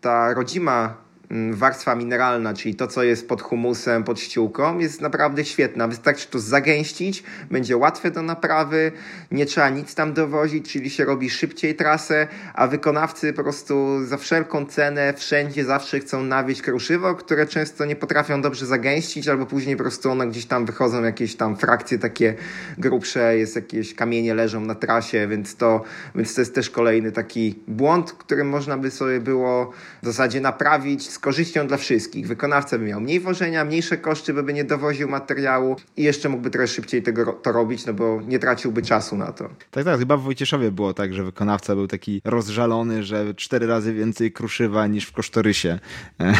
ta rodzima warstwa mineralna, czyli to, co jest pod humusem, pod ściółką, jest naprawdę świetna. Wystarczy to zagęścić, będzie łatwe do naprawy, nie trzeba nic tam dowozić, czyli się robi szybciej trasę, a wykonawcy po prostu za wszelką cenę wszędzie zawsze chcą nawieść kruszywo, które często nie potrafią dobrze zagęścić, albo później po prostu one gdzieś tam wychodzą jakieś tam frakcje takie grubsze, jest jakieś kamienie leżą na trasie, więc to, więc to jest też kolejny taki błąd, który można by sobie było w zasadzie naprawić, korzyścią dla wszystkich. Wykonawca by miał mniej wożenia, mniejsze koszty, by nie dowoził materiału i jeszcze mógłby trochę szybciej tego, to robić, no bo nie traciłby czasu na to. Tak, tak. Chyba w Wojcieszowie było tak, że wykonawca był taki rozżalony, że cztery razy więcej kruszywa niż w kosztorysie.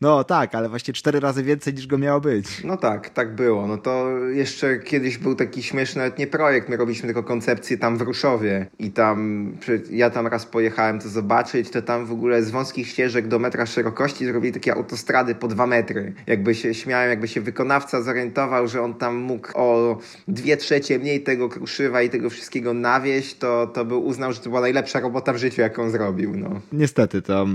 No tak, ale właśnie cztery razy więcej niż go miało być. No tak, tak było. No to jeszcze kiedyś był taki śmieszny nawet nie projekt, my robiliśmy tylko koncepcję tam w Ruszowie i tam, ja tam raz pojechałem to zobaczyć, to tam w ogóle z wąskich ścieżek do metra szerokości szerokości zrobili takie autostrady po dwa metry. Jakby się śmiałem, jakby się wykonawca zorientował, że on tam mógł o dwie trzecie mniej tego kruszywa i tego wszystkiego nawieść, to, to by uznał, że to była najlepsza robota w życiu, jaką zrobił. No. Niestety, to...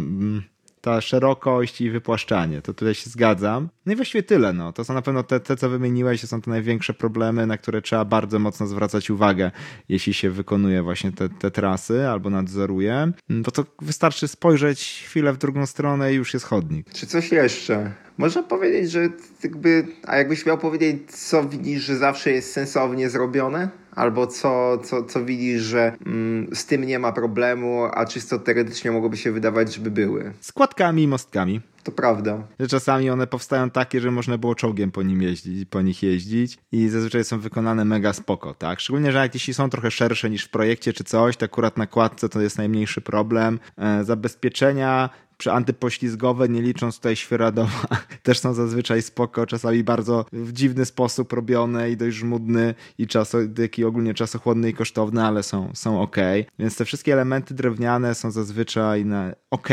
Mm ta szerokość i wypłaszczanie. To tutaj się zgadzam. No i właściwie tyle. No. To są na pewno te, te, co wymieniłeś, to są te największe problemy, na które trzeba bardzo mocno zwracać uwagę, jeśli się wykonuje właśnie te, te trasy albo nadzoruje. Bo to wystarczy spojrzeć chwilę w drugą stronę i już jest chodnik. Czy coś jeszcze? Można powiedzieć, że jakby, a jakbyś miał powiedzieć, co widzisz, że zawsze jest sensownie zrobione? albo co, co, co widzisz, że mm, z tym nie ma problemu, a czysto teoretycznie mogłoby się wydawać, żeby były. Składkami i mostkami. To prawda. Że czasami one powstają takie, że można było czołgiem po, nim jeździć, po nich jeździć i zazwyczaj są wykonane mega spoko, tak? Szczególnie, że jak jeśli są trochę szersze niż w projekcie czy coś, to akurat na kładce to jest najmniejszy problem. E, zabezpieczenia czy antypoślizgowe, nie licząc tutaj świeradowa, też są zazwyczaj spoko, czasami bardzo w dziwny sposób robione i dość żmudny i czaso, taki ogólnie czasochłodny i kosztowny, ale są, są ok. Więc te wszystkie elementy drewniane są zazwyczaj na ok,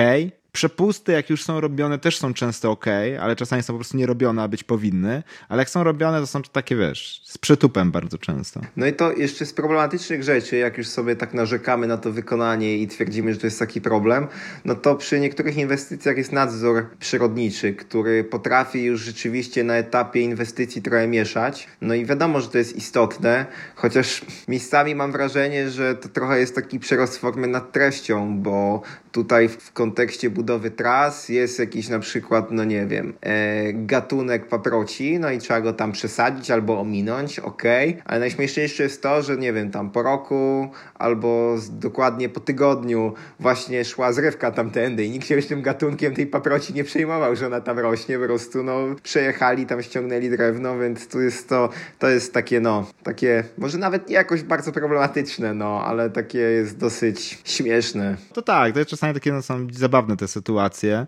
Przepusty, jak już są robione, też są często ok, ale czasami są po prostu nie robione, a być powinny. Ale jak są robione, to są takie, wiesz, z przytupem bardzo często. No i to jeszcze z problematycznych rzeczy, jak już sobie tak narzekamy na to wykonanie i twierdzimy, że to jest taki problem, no to przy niektórych inwestycjach jest nadzór przyrodniczy, który potrafi już rzeczywiście na etapie inwestycji trochę mieszać. No i wiadomo, że to jest istotne, chociaż miejscami mam wrażenie, że to trochę jest taki przerost formy nad treścią, bo tutaj w kontekście budowy tras jest jakiś na przykład, no nie wiem, e, gatunek paproci, no i trzeba go tam przesadzić albo ominąć, ok, ale najśmieszniejsze jest to, że nie wiem, tam po roku albo z, dokładnie po tygodniu właśnie szła zrywka tamtędy i nikt się już tym gatunkiem tej paproci nie przejmował, że ona tam rośnie, po prostu no przejechali, tam ściągnęli drewno, więc tu jest to, to jest takie no, takie, może nawet nie jakoś bardzo problematyczne, no, ale takie jest dosyć śmieszne. To tak, to jest czasami takie no, są zabawne te sytuacje.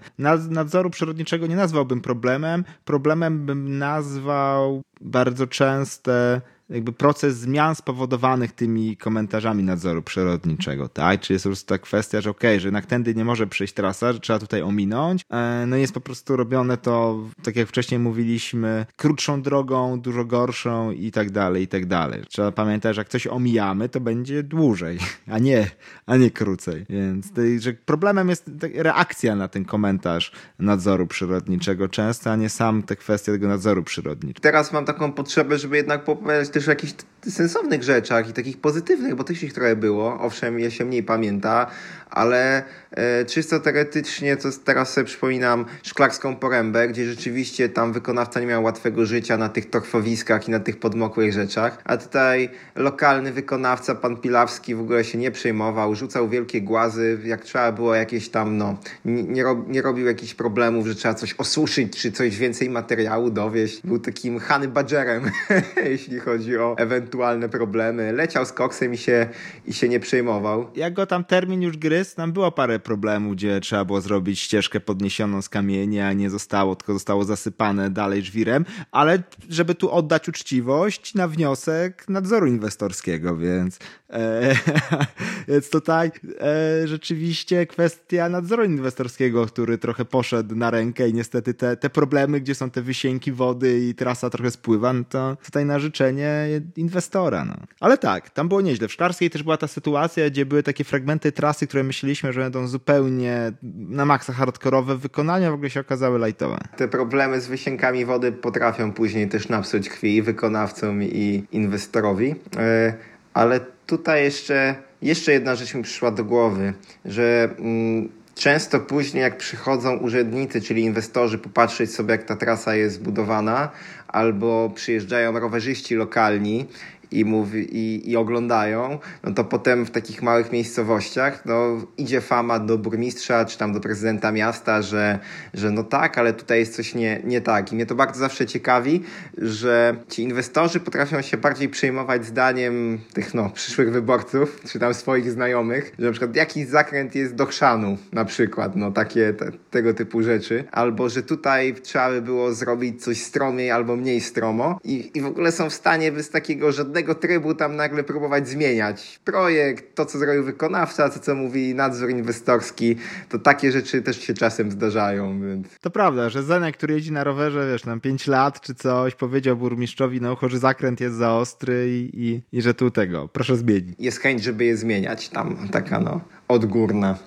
Nadzoru przyrodniczego nie nazwałbym problemem. Problemem bym nazwał bardzo częste jakby proces zmian spowodowanych tymi komentarzami nadzoru przyrodniczego, tak? Czy jest po prostu ta kwestia, że okej, okay, że jednak tędy nie może przejść trasa, że trzeba tutaj ominąć. E, no jest po prostu robione to, tak jak wcześniej mówiliśmy, krótszą drogą, dużo gorszą i tak dalej, i tak dalej. Trzeba pamiętać, że jak coś omijamy, to będzie dłużej, a nie, a nie krócej. Więc że problemem jest reakcja na ten komentarz nadzoru przyrodniczego często, a nie sam te kwestie tego nadzoru przyrodniczego. Teraz mam taką potrzebę, żeby jednak opowiadać też o jakichś sensownych rzeczach i takich pozytywnych, bo też ich trochę było. Owszem, je się mniej pamięta, ale e, czysto teoretycznie to teraz sobie przypominam Szklarską Porębę, gdzie rzeczywiście tam wykonawca nie miał łatwego życia na tych torfowiskach i na tych podmokłych rzeczach, a tutaj lokalny wykonawca, pan Pilawski w ogóle się nie przejmował, rzucał wielkie głazy, jak trzeba było jakieś tam, no, nie, rob, nie robił jakichś problemów, że trzeba coś osuszyć, czy coś więcej materiału dowieść. Był takim Hany Badgerem, jeśli chodzi o ewentualne problemy. Leciał z koksem i się, i się nie przejmował. Jak go tam termin już gryz, tam było parę problemów, gdzie trzeba było zrobić ścieżkę podniesioną z kamienia, nie zostało, tylko zostało zasypane dalej żwirem, ale żeby tu oddać uczciwość na wniosek nadzoru inwestorskiego, więc, e, więc tutaj e, rzeczywiście kwestia nadzoru inwestorskiego, który trochę poszedł na rękę i niestety te, te problemy, gdzie są te wysięki wody i trasa trochę spływa, no to tutaj na życzenie inwestora. No. Ale tak, tam było nieźle. W Szklarskiej też była ta sytuacja, gdzie były takie fragmenty trasy, które myśleliśmy, że będą zupełnie na maksa hardkorowe, wykonania w ogóle się okazały lightowe. Te problemy z wysiękami wody potrafią później też napsuć krwi wykonawcom i inwestorowi. E, ale tutaj jeszcze, jeszcze jedna rzecz mi przyszła do głowy, że mm, często później jak przychodzą urzędnicy, czyli inwestorzy popatrzeć sobie jak ta trasa jest zbudowana, albo przyjeżdżają rowerzyści lokalni i, mówi, i, i oglądają, no to potem w takich małych miejscowościach no, idzie fama do burmistrza czy tam do prezydenta miasta, że, że no tak, ale tutaj jest coś nie, nie tak. I mnie to bardzo zawsze ciekawi, że ci inwestorzy potrafią się bardziej przejmować zdaniem tych no, przyszłych wyborców, czy tam swoich znajomych, że na przykład jakiś zakręt jest do chrzanu, na przykład, no takie te, tego typu rzeczy, albo że tutaj trzeba by było zrobić coś stromiej albo mniej stromo i, i w ogóle są w stanie bez takiego żadnego żadnego trybu tam nagle próbować zmieniać. Projekt, to co zrobił wykonawca, to co mówi nadzór inwestorski, to takie rzeczy też się czasem zdarzają. Więc... To prawda, że Zenek, który jeździ na rowerze, wiesz, nam 5 lat czy coś, powiedział burmistrzowi na ucho, że zakręt jest za ostry i, i, i że tu tego, proszę zmienić. Jest chęć, żeby je zmieniać, tam taka no odgórna.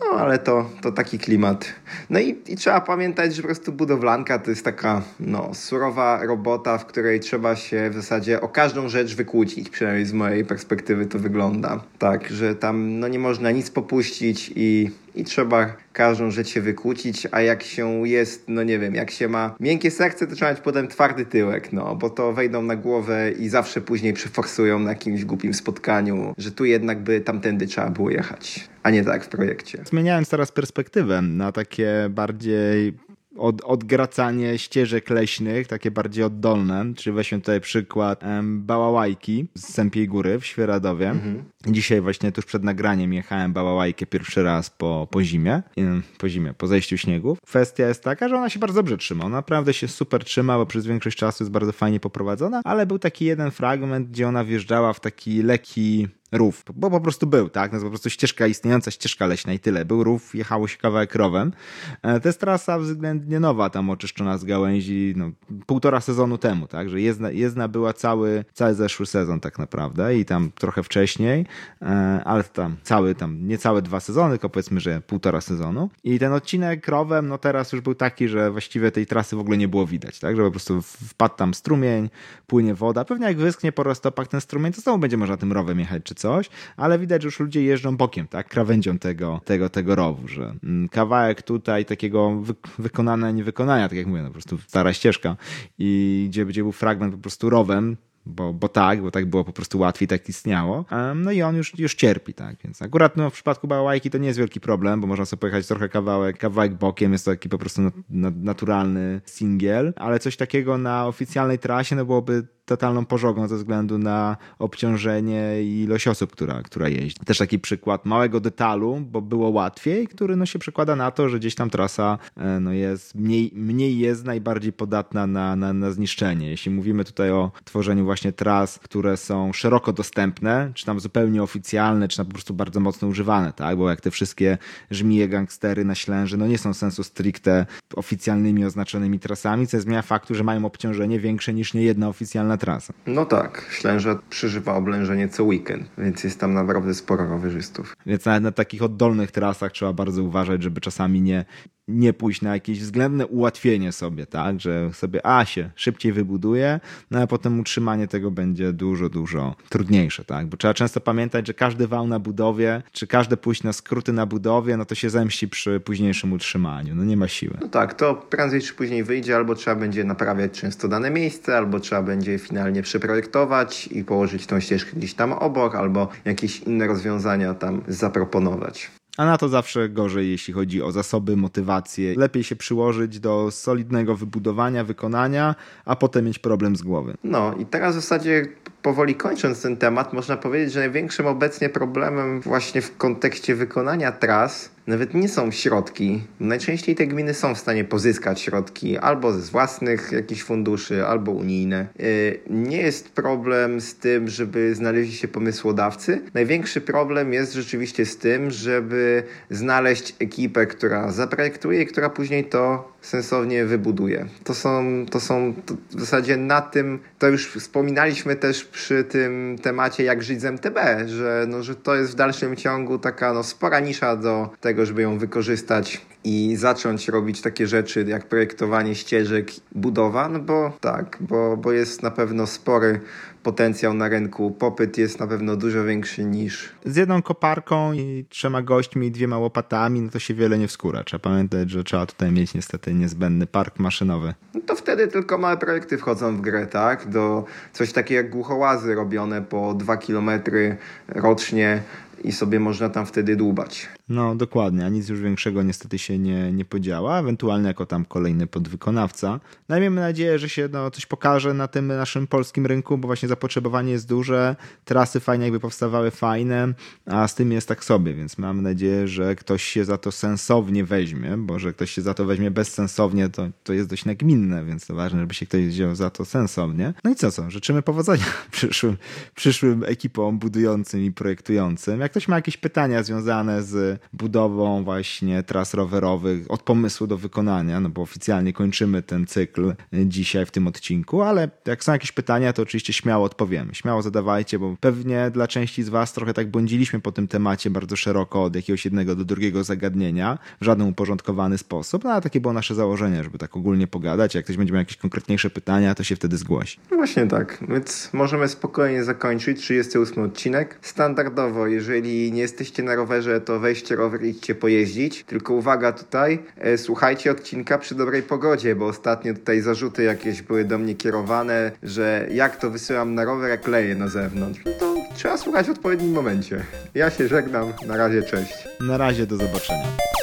No, ale to, to taki klimat. No i, i trzeba pamiętać, że po prostu budowlanka to jest taka no, surowa robota, w której trzeba się w zasadzie o każdą rzecz wykłócić. Przynajmniej z mojej perspektywy to wygląda. Tak, że tam no, nie można nic popuścić i i trzeba każdą rzecz się wykłócić, a jak się jest, no nie wiem, jak się ma miękkie serce, to trzeba mieć potem twardy tyłek, no, bo to wejdą na głowę i zawsze później przeforsują na jakimś głupim spotkaniu, że tu jednak by tamtędy trzeba było jechać, a nie tak w projekcie. Zmieniając teraz perspektywę na takie bardziej od, odgracanie ścieżek leśnych, takie bardziej oddolne, czyli weźmy tutaj przykład um, Bałałajki z Sępiej Góry w Świeradowie. Mhm. Dzisiaj właśnie tuż przed nagraniem jechałem Bałałajkę pierwszy raz po, po zimie, po zimie, po zejściu śniegów. Kwestia jest taka, że ona się bardzo dobrze trzyma. Ona naprawdę się super trzyma, bo przez większość czasu jest bardzo fajnie poprowadzona, ale był taki jeden fragment, gdzie ona wjeżdżała w taki lekki rów, bo po prostu był, tak? No, to po prostu ścieżka, istniejąca ścieżka leśna i tyle. Był rów, jechało się kawałek rowem. E, to jest trasa względnie nowa, tam oczyszczona z gałęzi, no, półtora sezonu temu, tak? Że jezdna była cały, cały zeszły sezon tak naprawdę i tam trochę wcześniej, e, ale tam cały, tam niecałe dwa sezony, tylko powiedzmy, że półtora sezonu. I ten odcinek rowem, no teraz już był taki, że właściwie tej trasy w ogóle nie było widać, tak? Że po prostu wpadł tam strumień, płynie woda. Pewnie jak wyschnie po roztopach ten strumień, to znowu będzie można tym rowem jechać, czy co coś, ale widać, że już ludzie jeżdżą bokiem, tak, krawędzią tego, tego, tego rowu, że mm, kawałek tutaj takiego wy wykonania, niewykonania, tak jak mówię, no, po prostu stara ścieżka i gdzie, gdzie był fragment po prostu rowem, bo, bo tak, bo tak było po prostu łatwiej, tak istniało. No i on już, już cierpi, tak. Więc akurat no, w przypadku bałajki to nie jest wielki problem, bo można sobie pojechać trochę kawałek, kawałek bokiem, jest to taki po prostu naturalny singiel, ale coś takiego na oficjalnej trasie no byłoby totalną pożogą ze względu na obciążenie i ilość osób, która, która jeździ. Też taki przykład małego detalu, bo było łatwiej, który no się przekłada na to, że gdzieś tam trasa e, no jest mniej, mniej jest najbardziej podatna na, na, na zniszczenie. Jeśli mówimy tutaj o tworzeniu właśnie tras, które są szeroko dostępne, czy tam zupełnie oficjalne, czy tam po prostu bardzo mocno używane, tak? Bo jak te wszystkie żmije, gangstery na Ślęży, no nie są sensu stricte oficjalnymi oznaczonymi trasami, co zmienia faktu, że mają obciążenie większe niż niejedna oficjalna trasa. No tak, Ślęża przeżywa oblężenie co weekend, więc jest tam naprawdę sporo rowerzystów. Więc nawet na takich oddolnych trasach trzeba bardzo uważać, żeby czasami nie, nie pójść na jakieś względne ułatwienie sobie, tak, że sobie A się szybciej wybuduje, no a potem utrzymanie tego będzie dużo, dużo trudniejsze, tak, bo trzeba często pamiętać, że każdy wał na budowie, czy każde pójść na skróty na budowie, no to się zemści przy późniejszym utrzymaniu, no nie ma siły. No tak, to prędzej czy później wyjdzie, albo trzeba będzie naprawiać często dane miejsce, albo trzeba będzie finalnie przeprojektować i położyć tą ścieżkę gdzieś tam obok, albo jakieś inne rozwiązania tam zaproponować. A na to zawsze gorzej, jeśli chodzi o zasoby, motywację. Lepiej się przyłożyć do solidnego wybudowania, wykonania, a potem mieć problem z głowy. No i teraz w zasadzie powoli kończąc ten temat, można powiedzieć, że największym obecnie problemem właśnie w kontekście wykonania tras nawet nie są środki. Najczęściej te gminy są w stanie pozyskać środki albo z własnych jakichś funduszy, albo unijne. Y, nie jest problem z tym, żeby znaleźli się pomysłodawcy. Największy problem jest rzeczywiście z tym, żeby znaleźć ekipę, która zaprojektuje i która później to sensownie wybuduje. To są, to są to w zasadzie na tym, to już wspominaliśmy też przy tym temacie jak żyć z MTB, że, no, że to jest w dalszym ciągu taka no, spora nisza do tego, żeby ją wykorzystać i zacząć robić takie rzeczy jak projektowanie ścieżek, budowa, no bo tak, bo, bo jest na pewno spory potencjał na rynku. Popyt jest na pewno dużo większy niż. Z jedną koparką i trzema gośćmi i dwiema łopatami, no to się wiele nie wskóra. Trzeba pamiętać, że trzeba tutaj mieć niestety niezbędny park maszynowy. No to wtedy tylko małe projekty wchodzą w grę, tak? Do coś takiego jak głuchołazy robione po dwa kilometry rocznie i sobie można tam wtedy dłubać. No dokładnie, a nic już większego niestety się nie, nie podziała, ewentualnie jako tam kolejny podwykonawca. No i miejmy nadzieję, że się no, coś pokaże na tym naszym polskim rynku, bo właśnie zapotrzebowanie jest duże, trasy fajnie jakby powstawały fajne, a z tym jest tak sobie, więc mam nadzieję, że ktoś się za to sensownie weźmie, bo że ktoś się za to weźmie bezsensownie, to, to jest dość nagminne, więc to ważne, żeby się ktoś wziął za to sensownie. No i co, co, życzymy powodzenia przyszłym, przyszłym ekipom budującym i projektującym. Jak ktoś ma jakieś pytania związane z budową właśnie tras rowerowych od pomysłu do wykonania, no bo oficjalnie kończymy ten cykl dzisiaj w tym odcinku, ale jak są jakieś pytania, to oczywiście śmiało odpowiemy. Śmiało zadawajcie, bo pewnie dla części z Was trochę tak błądziliśmy po tym temacie bardzo szeroko od jakiegoś jednego do drugiego zagadnienia w żaden uporządkowany sposób, no ale takie było nasze założenie, żeby tak ogólnie pogadać. Jak ktoś będzie miał jakieś konkretniejsze pytania, to się wtedy zgłosi. No właśnie tak, więc możemy spokojnie zakończyć 38 odcinek. Standardowo, jeżeli nie jesteście na rowerze, to weźcie rower i idźcie pojeździć. Tylko uwaga tutaj, e, słuchajcie odcinka przy dobrej pogodzie, bo ostatnio tutaj zarzuty jakieś były do mnie kierowane, że jak to wysyłam na rower, jak leję na zewnątrz. No to trzeba słuchać w odpowiednim momencie. Ja się żegnam, na razie, cześć. Na razie, do zobaczenia.